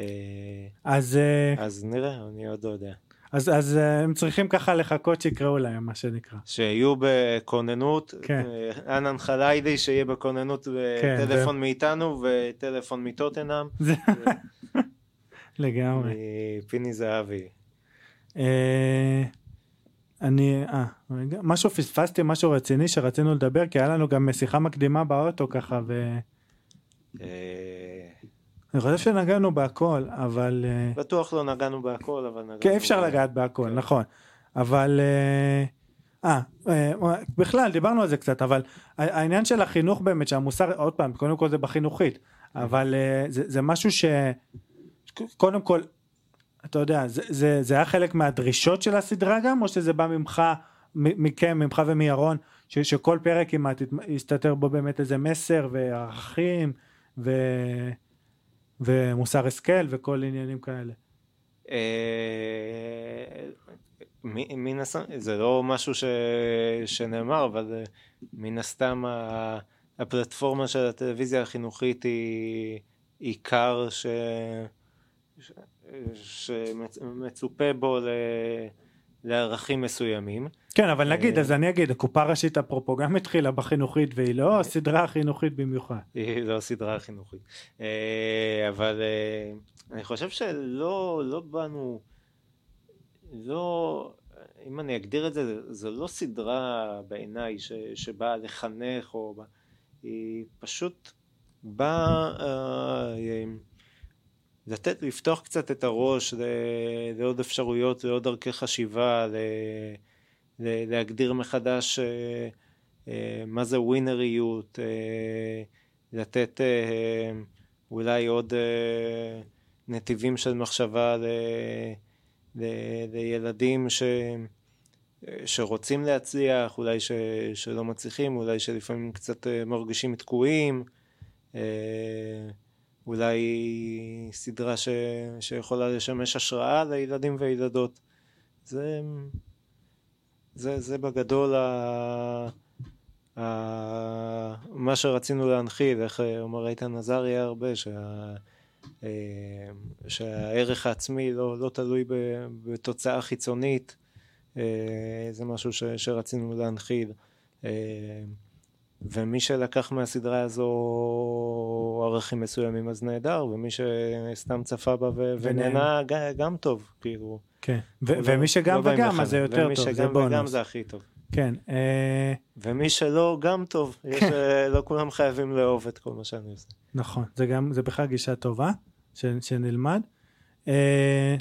אז אה, אז נראה אני עוד לא יודע. אז אז אה, הם צריכים ככה לחכות שיקראו להם מה שנקרא. שיהיו בכוננות, כן. אנן חליידי שיהיה בכוננות כן, מאיתנו וטלפון מטוטנאם. לגמרי. פיני זהבי. אה, אני, אה, רגע, משהו פספסתי, משהו רציני שרצינו לדבר, כי היה לנו גם שיחה מקדימה באוטו ככה, ו... אה, אני חושב שנגענו בהכל, אבל... אה, בטוח לא נגענו בהכל, אבל נגענו... כן, אפשר לגעת בהכל, כן. נכון. אבל... אה, בכלל, דיברנו על זה קצת, אבל העניין של החינוך באמת, שהמוסר, עוד פעם, קודם כל זה בחינוכית, אבל זה משהו ש... קודם כל, אתה יודע, זה, זה, זה היה חלק מהדרישות של הסדרה גם, או שזה בא ממך, מכם, ממך ומירון, ש, שכל פרק כמעט יסתתר בו באמת איזה מסר וערכים ו, ומוסר השכל וכל עניינים כאלה. אה, מן הסתם, זה לא משהו ש, שנאמר, אבל אה, מן הסתם הפלטפורמה של הטלוויזיה החינוכית היא עיקר ש... שמצופה בו לערכים מסוימים. כן, אבל נגיד, אה, אז אני אגיד, הקופה ראשית אפרופו גם התחילה בחינוכית והיא לא סדרה חינוכית במיוחד. היא לא סדרה חינוכית. אה, אבל אה, אני חושב שלא לא באנו, לא, אם אני אגדיר את זה, זו לא סדרה בעיניי שבאה לחנך, או היא פשוט באה... לתת, לפתוח קצת את הראש לעוד אפשרויות, לעוד דרכי חשיבה, ל, ל, להגדיר מחדש אה, אה, מה זה ווינריות, אה, לתת אולי עוד נתיבים של מחשבה ל, ל, לילדים ש, שרוצים להצליח, אולי ש, שלא מצליחים, אולי שלפעמים קצת מרגישים תקועים. אולי סדרה ש... שיכולה לשמש השראה לילדים וילדות. זה, זה, זה בגדול ה... ה... מה שרצינו להנחיל, איך אומר איתן עזריה הרבה, שה... אה, שהערך העצמי לא, לא תלוי בתוצאה חיצונית, אה, זה משהו ש... שרצינו להנחיל. ומי שלקח מהסדרה הזו ערכים מסוימים אז נהדר, ומי שסתם צפה בה ו- ונהנה גם טוב, כאילו. כן, ו- לא- ומי שגם לא וגם. אז זה יותר ומי טוב, זה שגם וגם בונוס. זה הכי טוב. כן, אה, ומי שלא, גם טוב. יש, אה, לא כולם חייבים לאהוב את כל מה שאני עושה. נכון, זה גם, זה בכלל גישה טובה, ש, שנלמד. אה,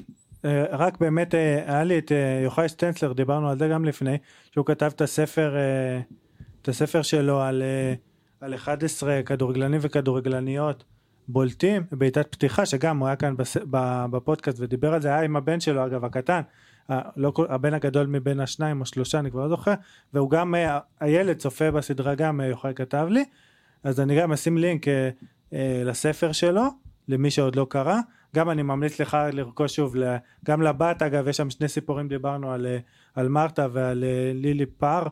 רק באמת, היה לי את יוחאי סטנצלר, דיברנו על זה גם לפני, שהוא כתב את הספר, אה, את הספר שלו על, אה, על 11 כדורגלנים וכדורגלניות בולטים, בעיטת פתיחה, שגם הוא היה כאן בס, בפודקאסט ודיבר על זה, היה עם הבן שלו אגב, הקטן, לא, הבן הגדול מבין השניים או שלושה, אני כבר לא זוכר, והוא גם, אה, הילד צופה בסדרה גם, אה, יוחאי כתב לי, אז אני גם אשים לינק לספר שלו, למי שעוד לא קרא. גם אני ממליץ לך לרכוש שוב, גם לבת אגב, יש שם שני סיפורים, דיברנו על, על מרתה ועל לילי פאר,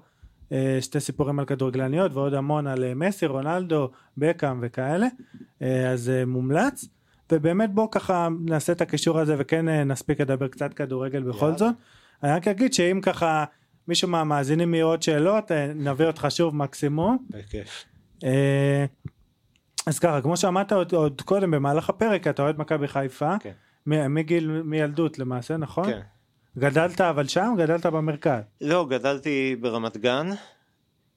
שתי סיפורים על כדורגלניות ועוד המון על אה, מסי, רונלדו, בקאם וכאלה, אה, אז אה, מומלץ. ובאמת בוא ככה נעשה את הקישור הזה וכן אה, נספיק לדבר קצת כדורגל בכל יאללה. זאת. אני רק אגיד שאם ככה מישהו מהמאזינים יהיו עוד שאלות, אה, נביא אותך שוב מקסימום. בכיף. אה, אז ככה, כמו שאמרת עוד, עוד קודם במהלך הפרק, אתה אוהד מכבי חיפה, כן. מגיל, מילדות למעשה, נכון? כן. גדלת אבל שם? גדלת במרכז. לא, גדלתי ברמת גן.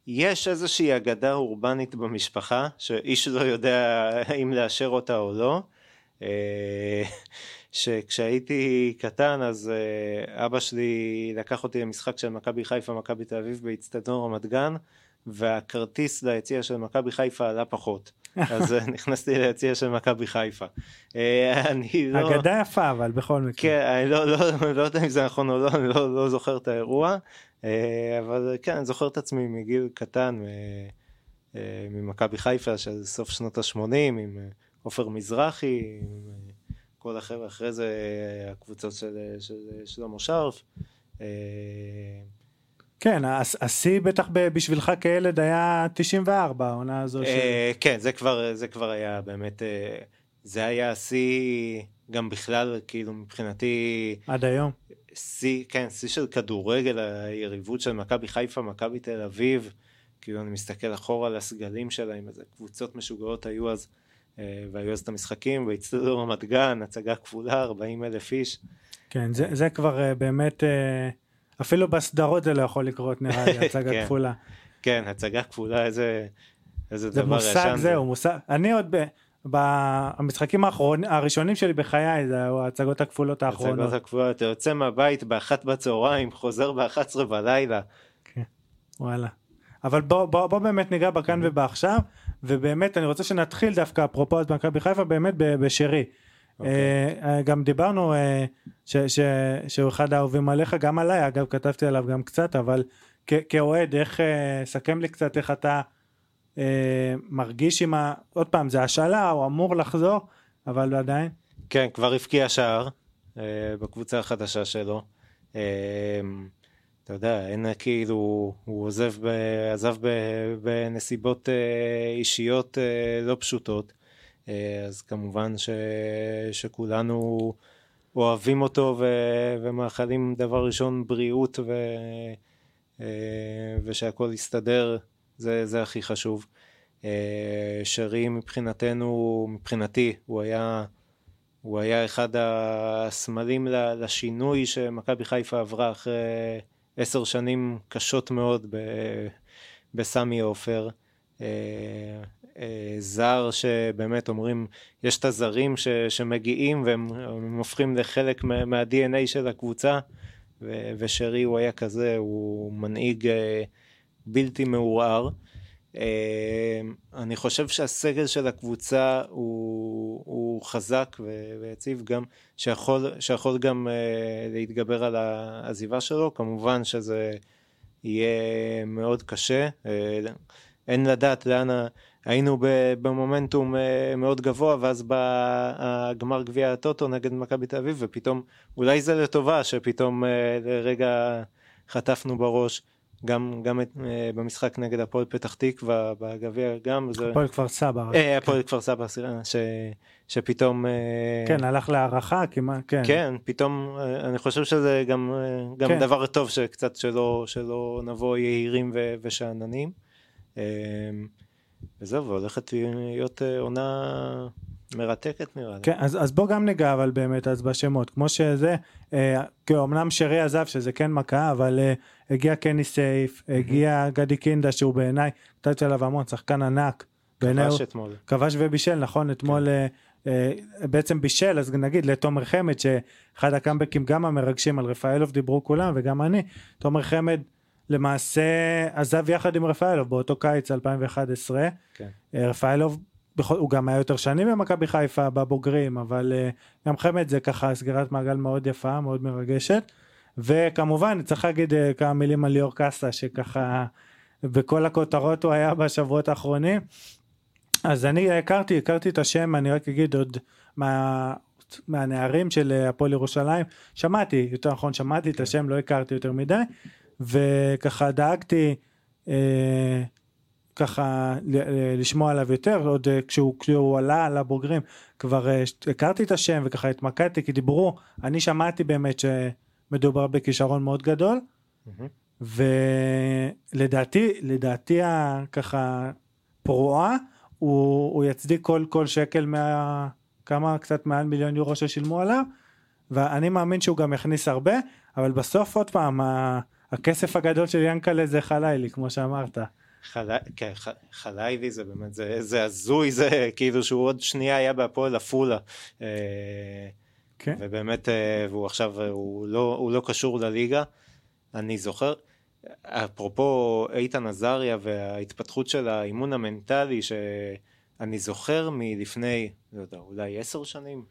יש איזושהי אגדה אורבנית במשפחה, שאיש לא יודע אם לאשר אותה או לא. אה, שכשהייתי קטן אז אה, אבא שלי לקח אותי למשחק של מכבי חיפה מכבי תל אביב באיצטדיון רמת גן והכרטיס ליציע של מכבי חיפה עלה פחות אז אה, נכנסתי ליציע של מכבי חיפה. אה, אני לא... אגדה יפה אבל בכל מקרה. כן, אני לא, לא, לא יודע אם זה נכון או לא, אני לא, לא זוכר את האירוע, אה, אבל כן, אני זוכר את עצמי מגיל קטן, ממכבי חיפה של סוף שנות ה-80, עם עופר מזרחי, עם כל החבר'ה, אחרי זה הקבוצות של, של שלמה שרף. כן, הש- השיא בטח בשבילך כילד היה 94, העונה הזו. אה, כן, זה כבר, זה כבר היה באמת, אה, זה היה השיא גם בכלל, כאילו מבחינתי, עד היום. שיא, כן, שיא של כדורגל, היריבות של מכבי חיפה, מכבי תל אביב, כאילו אני מסתכל אחורה על הסגלים שלהם, איזה קבוצות משוגעות היו אז, אה, והיו אז את המשחקים, והצטדו רמת גן, הצגה כפולה, 40 אלף איש. כן, זה, זה כבר באמת, אפילו בסדרות זה לא יכול לקרות נראה לי, הצגה כן. כפולה. כן, הצגה כפולה, איזה, איזה זה דבר מושג ישן זהו, מושג, אני עוד ב... במשחקים האחרון, הראשונים שלי בחיי זה היו ההצגות הכפולות האחרונות. הצגות הכפולות, אתה יוצא מהבית באחת בצהריים, חוזר באחת עשרה בלילה. וואלה. אבל בוא, בוא, בוא באמת ניגע בכאן ובעכשיו, ובאמת אני רוצה שנתחיל דווקא אפרופו אז מכבי חיפה באמת בשרי. אוקיי. אה, גם דיברנו אה, ש, ש, שהוא אחד האהובים עליך, גם עליי, אגב כתבתי עליו גם קצת, אבל כאוהד, איך, אה, סכם לי קצת איך אתה אה, מרגיש עם ה... עוד פעם, זה השאלה, הוא אמור לחזור, אבל עדיין. כן, כבר הבקיע שער אה, בקבוצה החדשה שלו. אה, אתה יודע, אין כאילו, הוא עוזב, עזב בנסיבות אה, אישיות אה, לא פשוטות, אה, אז כמובן ש, שכולנו אוהבים אותו ו, ומאחלים דבר ראשון בריאות ו, אה, ושהכול יסתדר, זה, זה הכי חשוב. אה, שרי מבחינתנו, מבחינתי, הוא היה... הוא היה אחד הסמלים לשינוי שמכבי חיפה עברה אחרי עשר שנים קשות מאוד בסמי עופר. אה, זר שבאמת אומרים, יש את הזרים ש, שמגיעים והם הם הופכים לחלק מה- מה-DNA של הקבוצה, ו- ושרי הוא היה כזה, הוא מנהיג אה, בלתי מעורער. אה, אני חושב שהסגל של הקבוצה הוא, הוא חזק ויציב גם, שיכול, שיכול גם להתגבר על העזיבה שלו, כמובן שזה יהיה מאוד קשה, אין לדעת לאן, היינו במומנטום אה, מאוד גבוה ואז בא הגמר גביע הטוטו נגד מכבי תל אביב ופתאום, אולי זה לטובה שפתאום אה, לרגע חטפנו בראש. גם, גם את, אה, במשחק נגד הפועל פתח תקווה בגביע גם זה הפועל כפר סבא. אה, הפועל כפר סבא ש, שפתאום כן, הלך להערכה כמעט, כן. כן פתאום אני חושב שזה גם גם כן. דבר טוב שקצת שלא שלא נבוא יהירים ושאננים. וזהו, והולכת להיות עונה מרתקת נראה לי. כן, אז, אז בוא גם ניגע אבל באמת אז בשמות, כמו שזה, אה, אמנם שרי עזב שזה כן מכה, אבל אה, הגיע קני סייף, הגיע גדי קינדה שהוא בעיניי, נתתי עליו המון, שחקן ענק. כבש אתמול. כבש ובישל, נכון, אתמול כן. אה, אה, בעצם בישל, אז נגיד לתומר חמד, שאחד הקאמבקים גם המרגשים על רפאלוב דיברו כולם, וגם אני, תומר חמד למעשה עזב יחד עם רפאלוב באותו קיץ 2011. כן. אה, רפאלוב הוא גם היה יותר שנים במכבי חיפה בבוגרים, אבל uh, גם חמד זה ככה סגירת מעגל מאוד יפה, מאוד מרגשת. וכמובן צריך להגיד uh, כמה מילים על ליאור קאסה שככה בכל הכותרות הוא היה בשבועות האחרונים. אז אני הכרתי, הכרתי את השם, אני רק אגיד עוד מה, מהנערים של אה, הפועל ירושלים, שמעתי, יותר נכון שמעתי את השם, לא הכרתי יותר מדי, וככה דאגתי אה, ככה לשמוע עליו יותר עוד אה, כשהוא, כשהוא עלה לבוגרים כבר אה, הכרתי את השם וככה התמקדתי כי דיברו אני שמעתי באמת שמדובר בכישרון מאוד גדול mm-hmm. ולדעתי לדעתי ככה פרועה הוא, הוא יצדיק כל כל שקל מה כמה קצת מעל מיליון יורו ששילמו עליו ואני מאמין שהוא גם יכניס הרבה אבל בסוף עוד פעם הכסף הגדול של ינקלה זה חלילי כמו שאמרת. כן, חליילי זה באמת, זה, זה הזוי, זה כאילו שהוא עוד שנייה היה בהפועל עפולה. אה, כן. ובאמת, אה, והוא עכשיו, הוא לא, הוא לא קשור לליגה. אני זוכר, אפרופו איתן עזריה וההתפתחות של האימון המנטלי, שאני זוכר מלפני, לא יודע, אולי עשר שנים,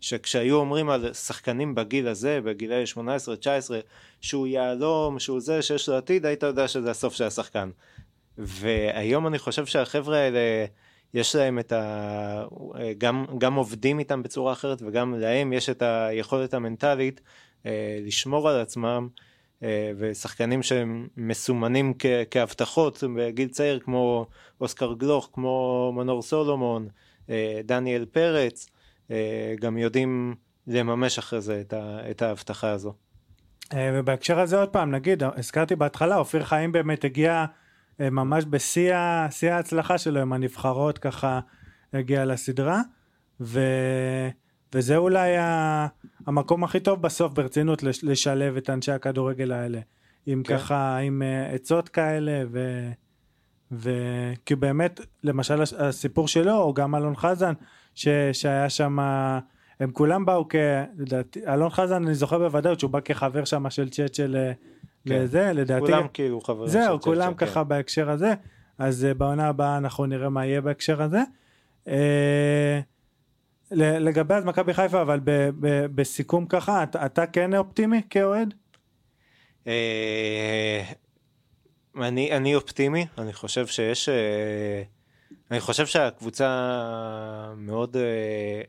שכשהיו אומרים על שחקנים בגיל הזה, בגילי 18-19, שהוא יהלום, שהוא זה, שיש לו עתיד, היית יודע שזה הסוף של השחקן. והיום אני חושב שהחבר'ה האלה, יש להם את ה... גם, גם עובדים איתם בצורה אחרת וגם להם יש את היכולת המנטלית אה, לשמור על עצמם אה, ושחקנים שהם מסומנים כ... כהבטחות בגיל צעיר כמו אוסקר גלוך, כמו מנור סולומון, אה, דניאל פרץ, גם יודעים לממש אחרי זה את, ה... את ההבטחה הזו. ובהקשר הזה עוד פעם נגיד הזכרתי בהתחלה אופיר חיים באמת הגיע אה, ממש בשיא ההצלחה שלו עם הנבחרות ככה הגיע לסדרה ו... וזה אולי ה... המקום הכי טוב בסוף ברצינות לשלב את אנשי הכדורגל האלה עם כן. ככה עם uh, עצות כאלה ו... וכי באמת למשל הסיפור שלו או גם אלון חזן ש... שהיה שם הם כולם באו כ... לדעתי אלון חזן אני זוכר בוודאות שהוא בא כחבר שם של צ'אט של אה, כן. לזה לדעתי כולם כאילו חברים זהו כולם ככה כן. בהקשר הזה אז uh, בעונה הבאה אנחנו נראה מה יהיה בהקשר הזה. Uh, לגבי אז מכבי חיפה אבל ב, ב, בסיכום ככה אתה, אתה כן אופטימי כאוהד? Uh, אני, אני אופטימי אני חושב שיש uh, אני חושב שהקבוצה מאוד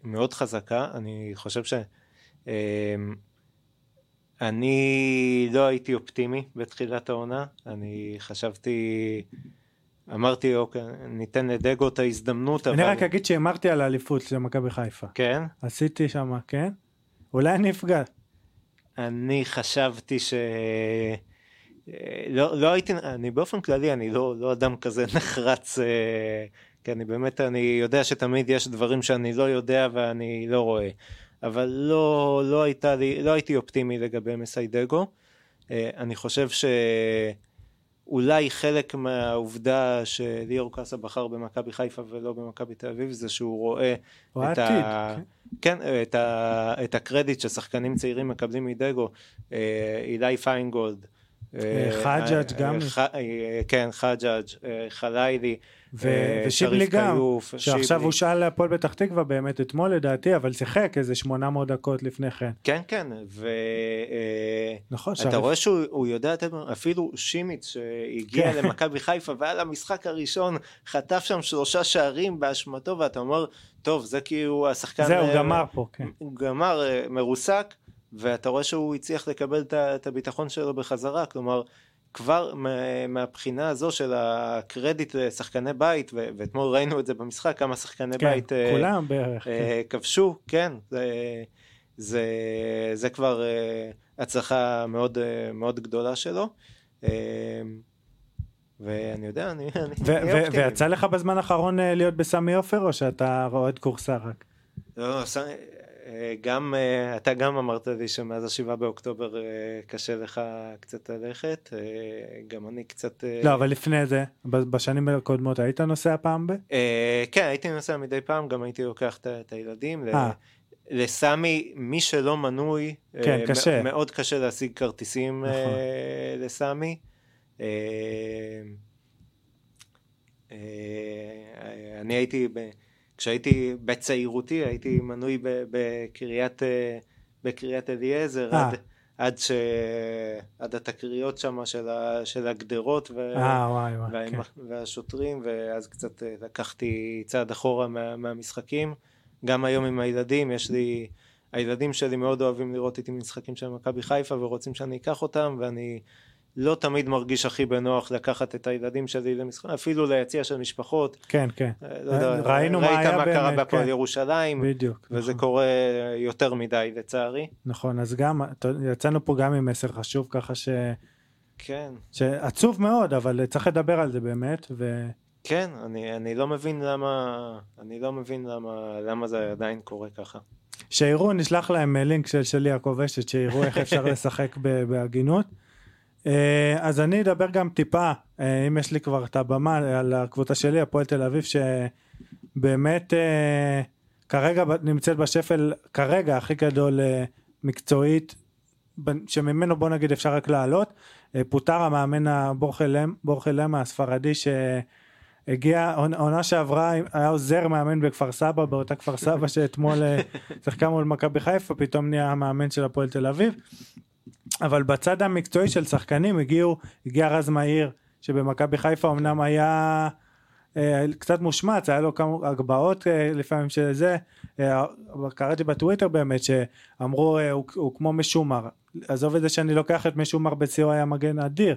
מאוד חזקה אני חושב ש... Uh, אני לא הייתי אופטימי בתחילת העונה, אני חשבתי, אמרתי אוקיי, ניתן לדגו את ההזדמנות, אני אבל... רק אגיד שהימרתי על האליפות של מכבי חיפה. כן? עשיתי שם, כן? אולי אני אפגע. אני חשבתי ש... לא, לא הייתי, אני באופן כללי, אני לא, לא אדם כזה נחרץ, אה, כי אני באמת, אני יודע שתמיד יש דברים שאני לא יודע ואני לא רואה. אבל לא, לא, הייתה לי, לא הייתי אופטימי לגבי מסיידגו. אה, אני חושב שאולי חלק מהעובדה שליאור קאסה בחר במכבי חיפה ולא במכבי תל אביב זה שהוא רואה את, עתיד, ה... כן. כן, את, ה... את הקרדיט ששחקנים צעירים מקבלים מדגו, אה, אילי פיינגולד. חג'אג' גם. כן, חג'אג', חלילי. ו- ושיבלי גם, שעכשיו הוא שאל להפועל פתח תקווה באמת אתמול לדעתי, אבל שיחק איזה 800 דקות לפני כן. כן, כן, ואתה נכון, שריף... רואה שהוא יודע, אפילו שימיץ שהגיע כן. למכבי חיפה ועל המשחק הראשון חטף שם שלושה שערים באשמתו, ואתה אומר, טוב, זה כאילו השחקן... זהו, גמר פה, כן. הוא גמר, מרוסק. ואתה רואה שהוא הצליח לקבל את הביטחון שלו בחזרה, כלומר כבר מהבחינה הזו של הקרדיט לשחקני בית, ואתמול ראינו את זה במשחק, כמה שחקני כן, בית אה, כולם בערך, כן. אה, כבשו, כן, זה, זה, זה כבר אה, הצלחה מאוד, מאוד גדולה שלו. ואני יודע, אני, אני, ו- ו- אופטימי. ויצא לך בזמן האחרון להיות בסמי עופר או שאתה אוהד כורסה רק? לא, אה, גם, אה, אתה גם אמרת לי שמאז השבעה באוקטובר אה, קשה לך קצת ללכת, אה, גם אני קצת... לא אבל לפני זה בשנים הקודמות היית נוסע פעם ב? כן, הייתי נוסע מדי פעם, גם הייתי לוקח את- הילדים. ל-. לסמי, מי שלא מנוי, כן, קשה. מאוד קשה להשיג כרטיסים נכון. לסמי. אני הייתי, ב- כשהייתי בצעירותי, הייתי מנוי בקריית, אה, בקריית אליעזר, אה. עד, עד, ש... עד התקריות שם של, ה... של הגדרות. ו... אה וואי וואי. וה... כן. והשוטרים, ואז קצת לקחתי צעד אחורה מה... מהמשחקים. גם היום עם הילדים, יש לי... הילדים שלי מאוד אוהבים לראות איתי משחקים של מכבי חיפה ורוצים שאני אקח אותם, ואני לא תמיד מרגיש הכי בנוח לקחת את הילדים שלי למשחק, אפילו ליציע של משפחות. כן כן. אה, לא יודע, ראינו מה היה ראית מה קרה באמת, בהפועל כן. ירושלים, בדיוק. וזה נכון. קורה יותר מדי לצערי. נכון אז גם יצאנו פה גם עם מסר חשוב ככה ש... כן. שעצוב מאוד אבל צריך לדבר על זה באמת ו... כן, אני, אני לא מבין למה, אני לא מבין למה, למה זה עדיין קורה ככה. שיראו נשלח להם אה, לינק של שלי יעקב אשת שיראו איך אפשר לשחק בהגינות. אה, אז אני אדבר גם טיפה אה, אם יש לי כבר את הבמה על הקבוצה שלי הפועל תל אביב שבאמת אה, כרגע נמצאת בשפל כרגע הכי גדול מקצועית שממנו בוא נגיד אפשר רק לעלות. פוטר המאמן הבורחלם בורחלמה הספרדי שהגיע עונ- עונה שעברה היה עוזר מאמן בכפר סבא באותה כפר סבא שאתמול שיחקה מול מכבי חיפה פתאום נהיה המאמן של הפועל תל אביב אבל בצד המקצועי של שחקנים הגיעו הגיע רז מאיר שבמכבי חיפה אמנם היה אה, קצת מושמץ היה לו כמה הגבהות אה, לפעמים של זה אה, קראתי בטוויטר באמת שאמרו אה, הוא, הוא כמו משומר. עזוב את זה שאני לוקח את משומר בשיאו היה מגן אדיר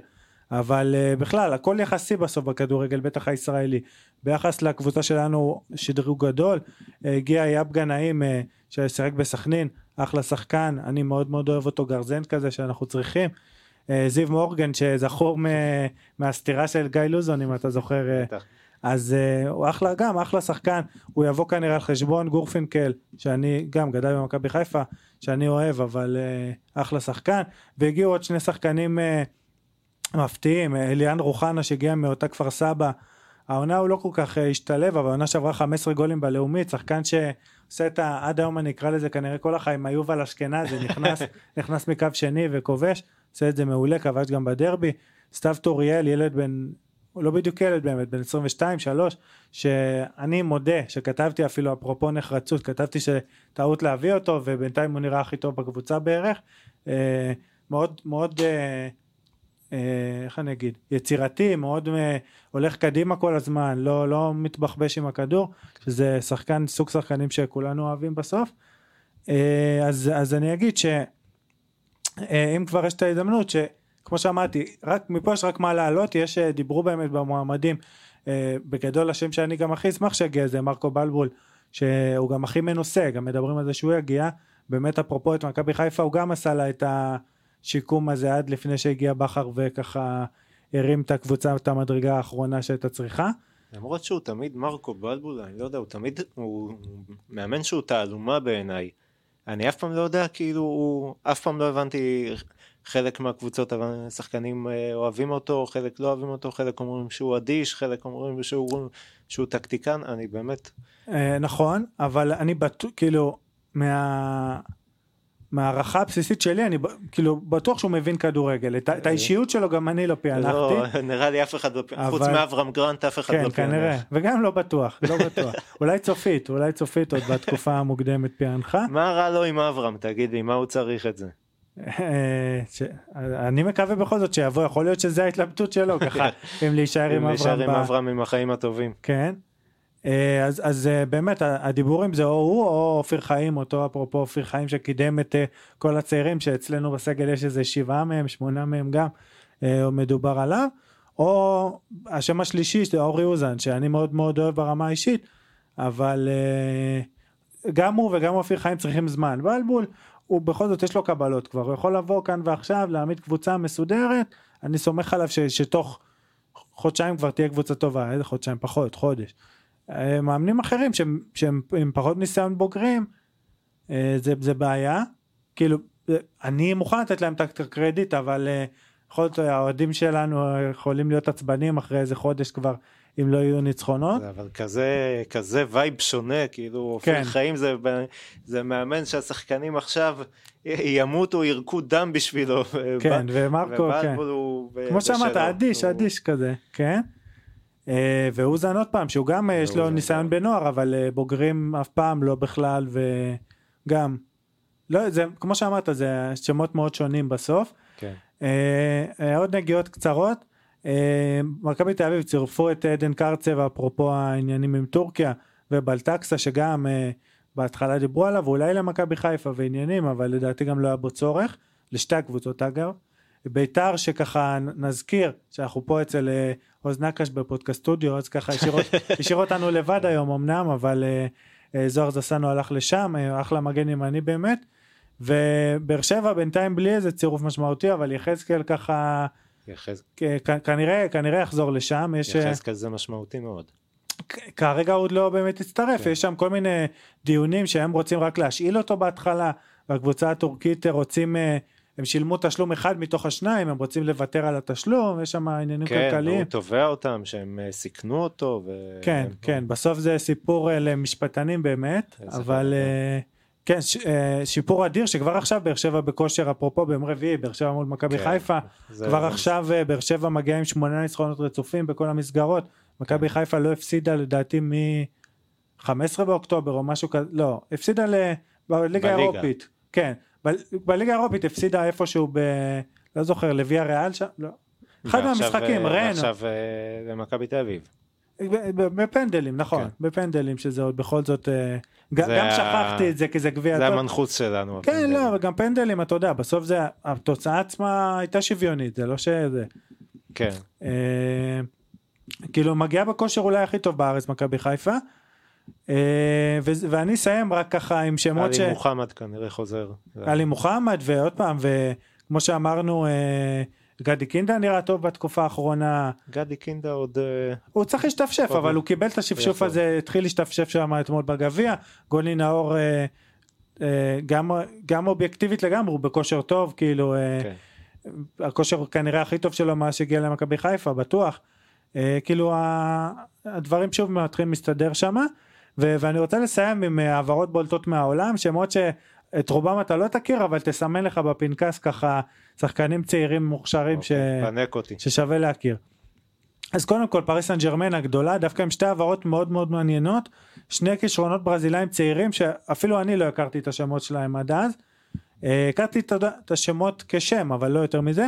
אבל uh, בכלל הכל יחסי בסוף בכדורגל בטח הישראלי. ביחס לקבוצה שלנו שדרוג גדול uh, הגיע יאב גנאים uh, ששיחק בסכנין אחלה שחקן אני מאוד מאוד אוהב אותו גרזן כזה שאנחנו צריכים. uh, זיו מורגן שזכור מהסתירה של גיא לוזון אם אתה זוכר בטח. אז uh, הוא אחלה גם אחלה שחקן. הוא יבוא כנראה על חשבון גורפינקל שאני גם גדל במכבי חיפה שאני אוהב אבל אחלה שחקן. והגיעו עוד שני שחקנים מפתיעים אליאן רוחנה שהגיע מאותה כפר סבא. העונה הוא לא כל כך אה, השתלב אבל העונה שעברה 15 גולים בלאומית שחקן שעושה את ה... עד היום אני אקרא לזה כנראה כל החיים היובל אשכנזי נכנס נכנס מקו שני וכובש עושה את זה מעולה כבש גם בדרבי. סתיו טוריאל ילד בן לא בדיוק ילד באמת בן 22 3 שאני מודה שכתבתי אפילו אפרופו נחרצות כתבתי שטעות להביא אותו ובינתיים הוא נראה הכי טוב בקבוצה בערך. אה, מאוד מאוד אה, איך אני אגיד? יצירתי מאוד אה, הולך קדימה כל הזמן לא לא מתבחבש עם הכדור שזה שחקן סוג שחקנים שכולנו אוהבים בסוף. אה, אז אז אני אגיד שאם כבר יש את ההזדמנות שכמו שאמרתי רק מפה יש רק מה לעלות יש אה, דיברו באמת במועמדים אה, בגדול השם שאני גם הכי אשמח שיגיע זה מרקו בלבול שהוא גם הכי מנוסה גם מדברים על זה שהוא יגיע. באמת אפרופו את מכבי חיפה הוא גם עשה לה את השיקום הזה עד לפני שהגיע בכר וככה הרים את הקבוצה את המדרגה האחרונה שהייתה צריכה למרות שהוא תמיד מרקו בלבול, אני לא יודע, הוא תמיד, הוא הוא מאמן שהוא תעלומה בעיניי. אני אף פעם לא יודע, כאילו, הוא, אף פעם לא הבנתי חלק מהקבוצות, אבל שחקנים אה, אוהבים אותו, חלק לא אוהבים אותו, חלק אומרים שהוא אדיש, חלק אומרים שהוא, שהוא טקטיקן, אני באמת, אה, נכון אבל אני בטוח כאילו מה... מהערכה הבסיסית שלי אני כאילו בטוח שהוא מבין כדורגל. את, את האישיות שלו גם אני לא פענחתי. לא, נראה לי אף אחד לא, אבל- חוץ מאברהם גרנט, אף אחד כן לא כנראה. פענח. וגם לא בטוח לא בטוח. אולי צופית אולי צופית עוד בתקופה המוקדמת פענחה. מה רע לו עם אברהם, תגיד לי, מה הוא צריך את זה? אה, ש- אני מקווה בכל זאת שיבוא. יכול להיות שזה ההתלבטות שלו ככה אם להישאר עם אם להישאר אברהם עם אברהם עם החיים הטובים. כן. אה, אז אז אה, באמת הדיבורים זה או הוא או אופיר חיים אותו אפרופו אופיר חיים שקידם את אה, כל הצעירים שאצלנו בסגל יש איזה שבעה מהם שמונה מהם גם אה, מדובר עליו או השם השלישי זה אורי אוזן שאני מאוד מאוד אוהב ברמה האישית אבל אה, גם הוא וגם אופיר חיים צריכים זמן. בלבול הוא בכל זאת יש לו קבלות כבר. הוא יכול לבוא כאן ועכשיו להעמיד קבוצה מסודרת. אני סומך עליו ש, שתוך חודשיים כבר תהיה קבוצה טובה, איזה חודשיים? פחות, חודש. אה, מאמנים אחרים שהם, שהם עם פחות ניסיון בוגרים, אה, זה, זה בעיה. כאילו, אה, אני מוכן לתת להם את הקרדיט, אבל יכול להיות האוהדים שלנו יכולים להיות עצבנים אחרי איזה חודש כבר, אם לא יהיו ניצחונות. אבל כזה, כזה vibe שונה, כאילו, אופיר כן. חיים זה, זה מאמן שהשחקנים עכשיו ימותו, ירקו דם בשבילו. כן, ומרקו, כן. הוא כמו שאמרת. אדיש, הוא- אדיש כזה, כן. אה, ואוזן עוד פעם, שהוא גם אה, יש לו ניסיון. בנוער, אבל אה, בוגרים אף פעם לא בכלל, וגם, לא, זה, כמו שאמרת, זה שמות מאוד שונים בסוף. כן. עוד נגיעות קצרות. מכבי תל אביב צירפו את עדן קרצב אפרופו העניינים עם טורקיה ובלטקסה שגם בהתחלה דיברו עליו אולי למכבי חיפה ועניינים אבל לדעתי גם לא היה בו צורך לשתי הקבוצות אגב. ביתר שככה נזכיר שאנחנו פה אצל אה, עוז נקש בפודקאסט סטודיו אז ככה השאיר, אות- השאיר אותנו לבד היום אמנם אבל אה, אה, זוהר זסנו הלך לשם אחלה מגן ימני באמת. ובאר שבע בינתיים בלי איזה צירוף משמעותי אבל יחזקאל ככה יחז- כנראה כנראה יחזור לשם יש יחזקאל זה משמעותי מאוד. כרגע עוד לא באמת הצטרף כן. יש שם כל מיני דיונים שהם רוצים רק להשאיל אותו בהתחלה והקבוצה הטורקית רוצים הם שילמו תשלום אחד מתוך השניים הם רוצים לוותר על התשלום יש שם עניינים כן, כלכליים הוא תובע אותם שהם אה, סיכנו אותו. ו... כן כן בסוף זה סיפור אה, למשפטנים באמת אבל. אה, כן ש- אה, שיפור אדיר שכבר עכשיו באר שבע בכושר אפרופו ביום רביעי באר שבע מול מכבי כן, חיפה כבר זה- עכשיו באר שבע מגיעה עם שמונה ניצחונות רצופים בכל המסגרות. מכבי חיפה לא הפסידה לדעתי מ-15 באוקטובר או משהו כזה, לא, הפסידה ל... בליגה. האירופית. כן, ב- בליגה האירופית הפסידה איפשהו ב... לא זוכר, לוויה ריאל שם? לא. אחד מהמשחקים, אה, רן, ועכשיו אה, למכבי תל אביב. בפנדלים, נכון, כן. בפנדלים שזה עוד בכל זאת, אה, גם ה- שכחתי את זה כי זה גביע זה טוב. המנחוס שלנו. כן, הפנדלים. לא, אבל גם פנדלים, אתה יודע, בסוף זה, התוצאה עצמה הייתה שוויונית, זה לא שזה. כן. אה, כאילו מגיעה בכושר אולי הכי טוב בארץ מכבי חיפה. אה, ואני אסיים רק ככה עם שמות ש... עלי מוחמד כנראה חוזר. עלי מוחמד ועוד פעם וכמו שאמרנו אה, גדי קינדה נראה טוב בתקופה האחרונה גדי קינדה עוד... אה, הוא צריך להשתפשף אבל. הוא קיבל את השפשוף. הזה התחיל להשתפשף שם אתמול בגביע גולי נאור גם גם אובייקטיבית לגמרי הוא בכושר טוב כאילו כן. הכושר כנראה הכי טוב שלו מאז שהגיע למכבי חיפה בטוח כאילו הדברים שוב מתחילים להסתדר שם ואני רוצה לסיים עם אה, העברות בולטות מהעולם שמות שאת רובם אתה לא תכיר אבל תסמן לך בפנקס ככה שחקנים צעירים מוכשרים ש... אוקיי, אותי. ששווה להכיר. אז קודם כל פריס סן ג'רמן הגדולה דווקא עם שתי העברות מאוד מאוד מעניינות שני כישרונות ברזילאים צעירים שאפילו אני לא הכרתי את השמות שלהם עד אז. אה, הכרתי את השמות כשם אבל לא יותר מזה.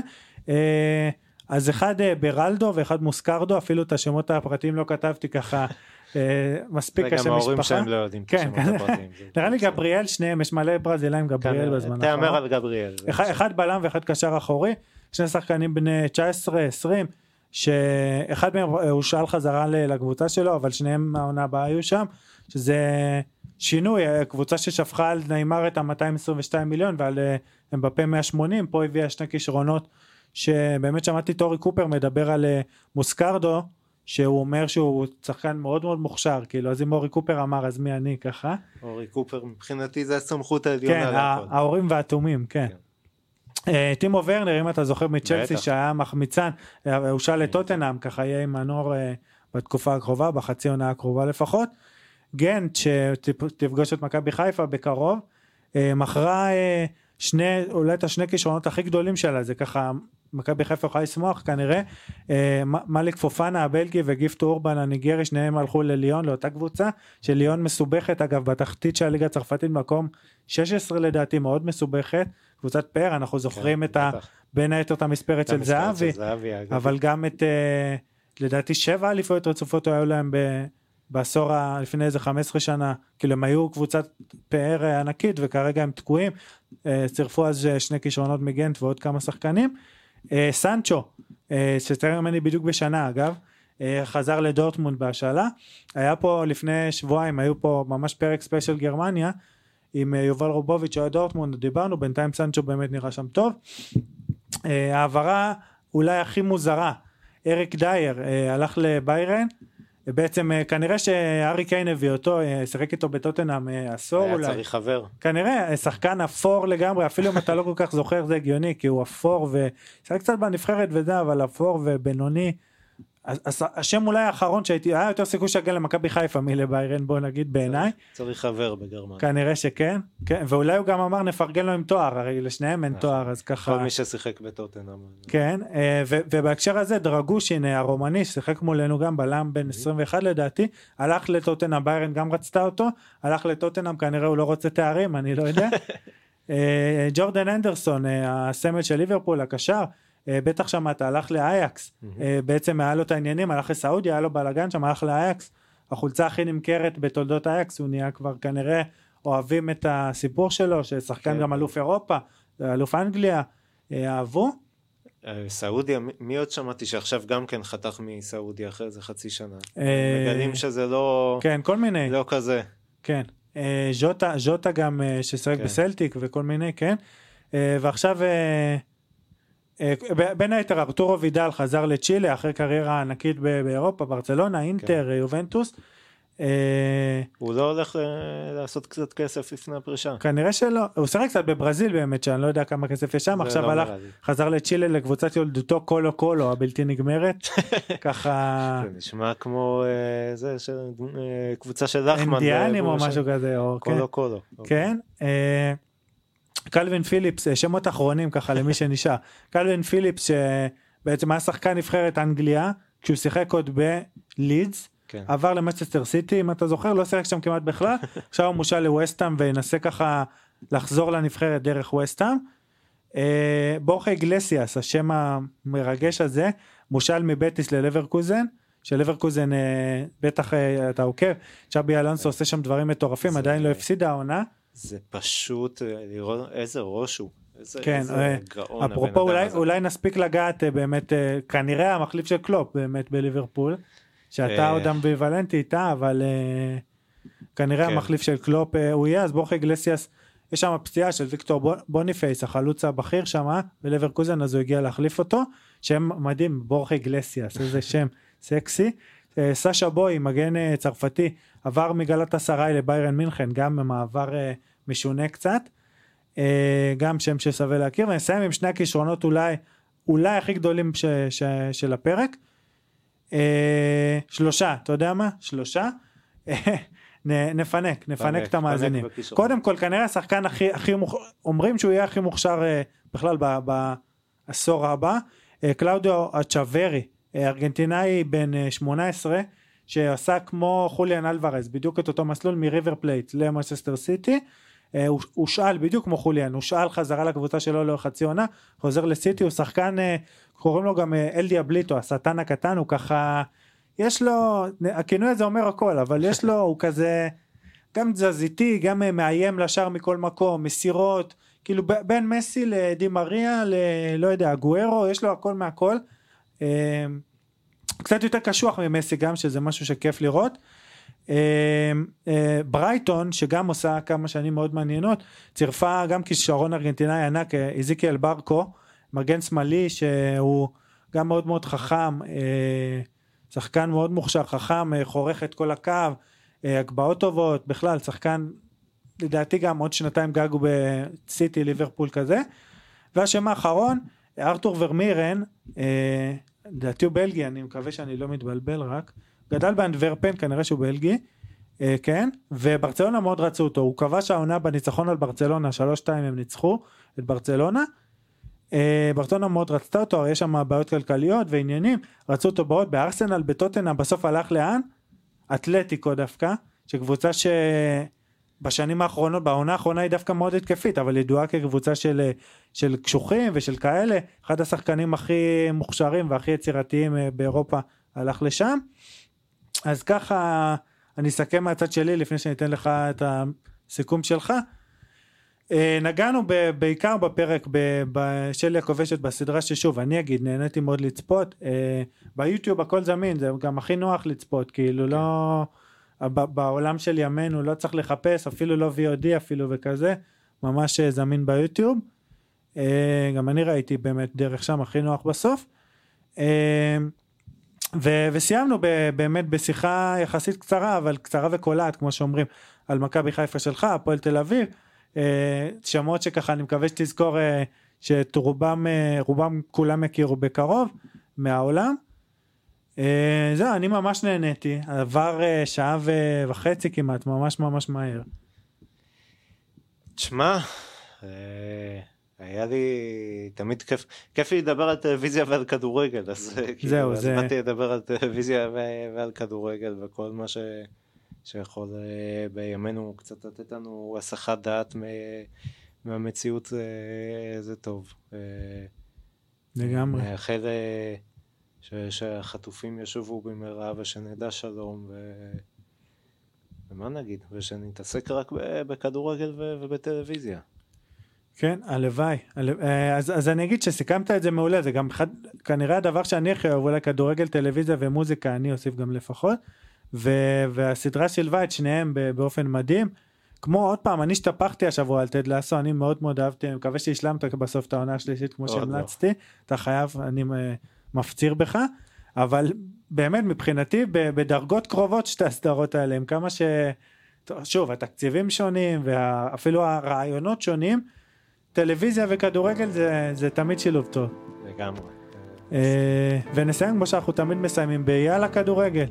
אה, אז אחד ברלדו ואחד מוסקרדו אפילו את השמות הפרטיים לא כתבתי ככה אה, מספיק וגם השם ההורים משפחה. שלהם לא יודעים את כן, השמות כן. הפרטיים. נראה לי. גבריאל שניהם יש מלא ברזילאים גבריאל כנראה, בזמן תהמר האחרון. על גבריאל. אחד, בלם ואחד קשר אחורי, שני שחקנים בני 19-20, שאחד מהם אה, הושאל חזרה לקבוצה שלו, אבל שניהם מהעונה הבאה היו שם, שזה שינוי, אה, קבוצה ששפכה על נעימר את ה-222 מיליון ועל אמבפה 180, פה הביאה שני כישרונות, שבאמת שמעתי את אורי קופר מדבר על מוסקרדו, שהוא אומר שהוא שחקן מאוד מאוד מוכשר, כאילו, אז אם אורי קופר אמר אז מי אני ככה? אורי קופר מבחינתי זה הסמכות העליונה. כן. ההורים והתומים, כן. אה, טימו ורנר, אם אתה זוכר מצ'לסי. שהיה מחמיצן, אה, הוא שאל לטוטנאם, ככה יהיה עם מנור אה, בתקופה הקרובה, בחצי עונה הקרובה לפחות. גנט, שתפגוש את מכבי חיפה בקרוב, מכרה שני, אולי את השני כישרונות הכי גדולים שלה, זה ככה, מכבי חיפה יכולה לשמוח כנראה. אה, מאליק פופנה הבלגי וגיפט אורבן הניגרי, שניהם הלכו לליון, לאותה קבוצה, שליון מסובכת אגב בתחתית של הליגה הצרפתית, מקום 16 לדעתי, מאוד מסובכת. קבוצת פאר, אנחנו זוכרים את ה... בין היתר את המספרת של זהבי. אבל גם את אה, לדעתי שבע אליפויות רצופות היו להם ב, בעשור ה- לפני איזה 15 שנה כאילו הם היו קבוצת פאר אה, ענקית וכרגע הם תקועים אה, צירפו אז אה, שני כישרונות מגנט ועוד כמה שחקנים סנצ'ו אה, שצריך ממני בדיוק בשנה אגב אה, חזר לדורטמונד בהשאלה. היה פה לפני שבועיים היו פה ממש פרק ספיישל גרמניה עם אה, יובל רובוביץ' אוהד דורטמונד דיברנו בינתיים סנצ'ו באמת נראה שם טוב. אה, העברה אולי הכי מוזרה אריק דייר אה, הלך לביירן, בעצם אה, כנראה שהארי קיין הביא אותו, אה, שיחק איתו בטוטנאם אה, עשור היה אולי. צריך חבר. כנראה אה, שחקן אפור לגמרי אפילו אם אתה לא כל כך זוכר זה הגיוני כי הוא אפור ושחק קצת בנבחרת וזה אבל אפור ובינוני. אז- השם אולי האחרון שהייתי היה יותר סיכוי שיגיע למכבי חיפה מלביירן בוא נגיד בעיניי צריך חבר בגרמניה. כנראה שכן כן ואולי הוא גם אמר נפרגן לו עם תואר הרי לשניהם אין נכון. תואר אז ככה כל מי ששיחק בטוטנאם. כן אה, ובהקשר הזה דרגושין הרומני ששיחק מולנו גם בלם בן 21 לדעתי הלך לטוטנאם ביירן גם רצתה אותו הלך לטוטנאם כנראה הוא לא רוצה תארים אני לא יודע. אה, ג'ורדן אנדרסון אה, הסמל של ליברפול הקשר בטח שמעת הלך לאייקס אה, בעצם היה לו את העניינים הלך לסעודיה היה לו בלאגן שם הלך לאייקס החולצה הכי נמכרת בתולדות אייקס הוא נהיה כבר כנראה אוהבים את הסיפור שלו ששחקן כן. גם אלוף אירופה אלוף אנגליה אה, אהבו אה, סעודיה, מי- עוד שמעתי שעכשיו גם כן חתך מסעודיה אחרי איזה חצי שנה. אה, מגלים שזה לא כן כל מיני לא כזה. כן אה, ז'וטה ז'וטה גם אה, ששיחק כן. בסלטיק וכל מיני כן אה, ועכשיו אה, אה, בין היתר ארתורו וידל חזר לצ'ילה אחרי קריירה ענקית באירופה ברצלונה אינטר אה, יובנטוס אה, הוא לא הולך אה, לעשות קצת כסף לפני הפרישה. כנראה שלא הוא שיחק קצת בברזיל באמת שאני לא יודע כמה כסף יש שם עכשיו לא הלך לי. חזר לצ'ילה לקבוצת ילדותו קולו קולו הבלתי נגמרת ככה זה נשמע כמו אה, זה אה, קבוצה של לחמן. אינדיאנים או משהו כזה כן. קולו קולו. כן. קלווין פיליפס, אה, שמות אחרונים ככה למי שנשאר. קלווין פיליפס שבעצם היה שחקן נבחרת אנגליה, כשהוא שיחק עוד בלידס, כן. עבר למסטר סיטי אם אתה זוכר, לא שיחק שם כמעט בכלל, עכשיו הוא מושל לווסטהאם וינסה ככה לחזור לנבחרת דרך ווסטהאם. אה, בורחה איגלסיאס, השם המרגש הזה, מושל מבטיס ללברקוזן. שלברקוזן אה, בטח אה, אתה עוקב, צ'אבי אלונסו עושה שם דברים מטורפים, עדיין לא הפסידה העונה. זה פשוט אה, לראות איזה ראש הוא. איזה כן, איזה אה, גאון אפרופו אולי. אולי נספיק לגעת אה, באמת אה, כנראה המחליף של קלופ באמת בליברפול שאתה אה. עוד אמביוולנטי איתה אבל אה, כנראה כן. המחליף של קלופ אה, הוא יהיה אז בורחה איגלסיאס יש שם פציעה של ויקטור בו- בוניפייס החלוץ הבכיר שם בלברקוזן אז הוא הגיע להחליף אותו שם מדהים בורחה איגלסיאס איזה שם סקסי. אה, סשה בוי מגן אה, צרפתי עבר מגלת אסריי לביירן מינכן גם במעבר אה, משונה קצת. גם שם ששווה להכיר ונסיים עם שני הכישרונות אולי אולי הכי גדולים ש, ש, של הפרק. שלושה אתה יודע מה שלושה נפנק נפנק את המאזינים. קודם כל כנראה השחקן הכי הכי מוכ... אומרים שהוא יהיה הכי מוכשר בכלל בעשור הבא קלאודיו אצ'אברי ארגנטינאי בן אה, 18 שעשה כמו חוליאן אלוורז בדיוק את אותו מסלול מריבר פלייט למאצ'סטר סיטי אה, הוא הושאל בדיוק כמו חוליאן הושאל חזרה לקבוצה שלו לאורך חצי עונה חוזר לסיטי הוא שחקן אה, קוראים לו גם אה, אל דיאבליטו השטן הקטן הוא ככה יש לו הכינוי הזה אומר הכל אבל יש לו הוא כזה גם תזזיתי גם אה, מאיים לשער מכל מקום מסירות כאילו בין מסי לדי מריה ללא יודע גוארו יש לו הכל מהכל. קצת יותר קשוח ממסי גם שזה משהו שכיף לראות. אה, אה, ברייטון שגם עושה כמה שנים מאוד מעניינות צירפה גם כישרון ארגנטינאי ענק אה, איזיקיאל ברקו מגן שמאלי שהוא גם מאוד מאוד חכם שחקן מאוד מוכשר חכם חורך את כל הקו הגבהות טובות בכלל שחקן לדעתי גם עוד שנתיים גג הוא בסיטי ליברפול כזה והשם האחרון ארתור ורמירן לדעתי הוא בלגי אני מקווה שאני לא מתבלבל רק. גדל באנדוורפן כנראה שהוא בלגי. אה, כן וברצלונה מאוד רצו אותו. הוא כבש העונה בניצחון על ברצלונה שלוש שתיים הם ניצחו את ברצלונה. אה, ברצלונה מאוד רצתה אותו יש שם בעיות כלכליות ועניינים. רצו אותו בעוד בארסנל בטוטנה בסוף הלך לאן? אתלטיקו דווקא שקבוצה שבשנים האחרונות בעונה האחרונה היא דווקא מאוד התקפית אבל ידועה כקבוצה של, אה, של קשוחים ושל כאלה אחד השחקנים הכי מוכשרים והכי יצירתיים אה, באירופה הלך לשם אז ככה אני אסכם מהצד שלי לפני שאני אתן לך את הסיכום שלך. אה, נגענו ב- בעיקר בפרק ב- בשלי הכובשת בסדרה ששוב אני אגיד נהניתי מאוד לצפות ביוטיוב הכל זמין זה גם הכי נוח לצפות כאילו לא ב- בעולם של ימינו לא צריך לחפש אפילו לא VOD אפילו וכזה ממש אה, זמין ביוטיוב אה, גם אני ראיתי באמת דרך שם הכי נוח בסוף. אה, ו- וסיימנו ב- באמת בשיחה יחסית קצרה, אבל קצרה וקולעת, כמו שאומרים, על מכבי חיפה שלך, הפועל תל אביב. שמות שככה, אני מקווה שתזכור שאת רובם כולם יכירו בקרוב מהעולם. אה, זהו, אני ממש נהניתי, עבר אה, שעה וחצי כמעט, ממש ממש מהר. תשמע, אה, היה לי תמיד כיף, כיף לי לדבר על טלוויזיה ועל כדורגל, אז אה, כאילו, זהו, אז זה- באתי לדבר על טלוויזיה ועל כדורגל וכל מה ש... שיכול בימינו קצת לתת לנו הסחת דעת מהמציאות, זה טוב. לגמרי. מאחל ש- שהחטופים ישובו במהרה ושנדע שלום ו... ומה נגיד? ושנתעסק רק בכדורגל ו- ובטלוויזיה. כן, הלוואי. הלו- אה, אז, אז אני אגיד שסיכמת את זה מעולה, זה גם אחד, כנראה הדבר שאני הכי אוהב, אולי כדורגל, טלוויזיה ומוזיקה, אני אוסיף גם לפחות. ו, והסדרה שילבה את שניהם באופן מדהים. כמו עוד פעם, אני השתפכתי השבוע על טד לאסו, אני מאוד מאוד אהבתי, אני מקווה שהשלמת בסוף את העונה השלישית כמו עוד לא. שהמלצתי. אתה חייב, אני אה, מפציר בך. אבל באמת מבחינתי בדרגות קרובות שתי הסדרות האלה, עם כמה ש... שוב, התקציבים שונים ואפילו הרעיונות שונים, טלוויזיה וכדורגל זה, זה תמיד שילוב טוב. לגמרי. אה, ונסיים כמו שאנחנו תמיד מסיימים ביאללה כדורגל.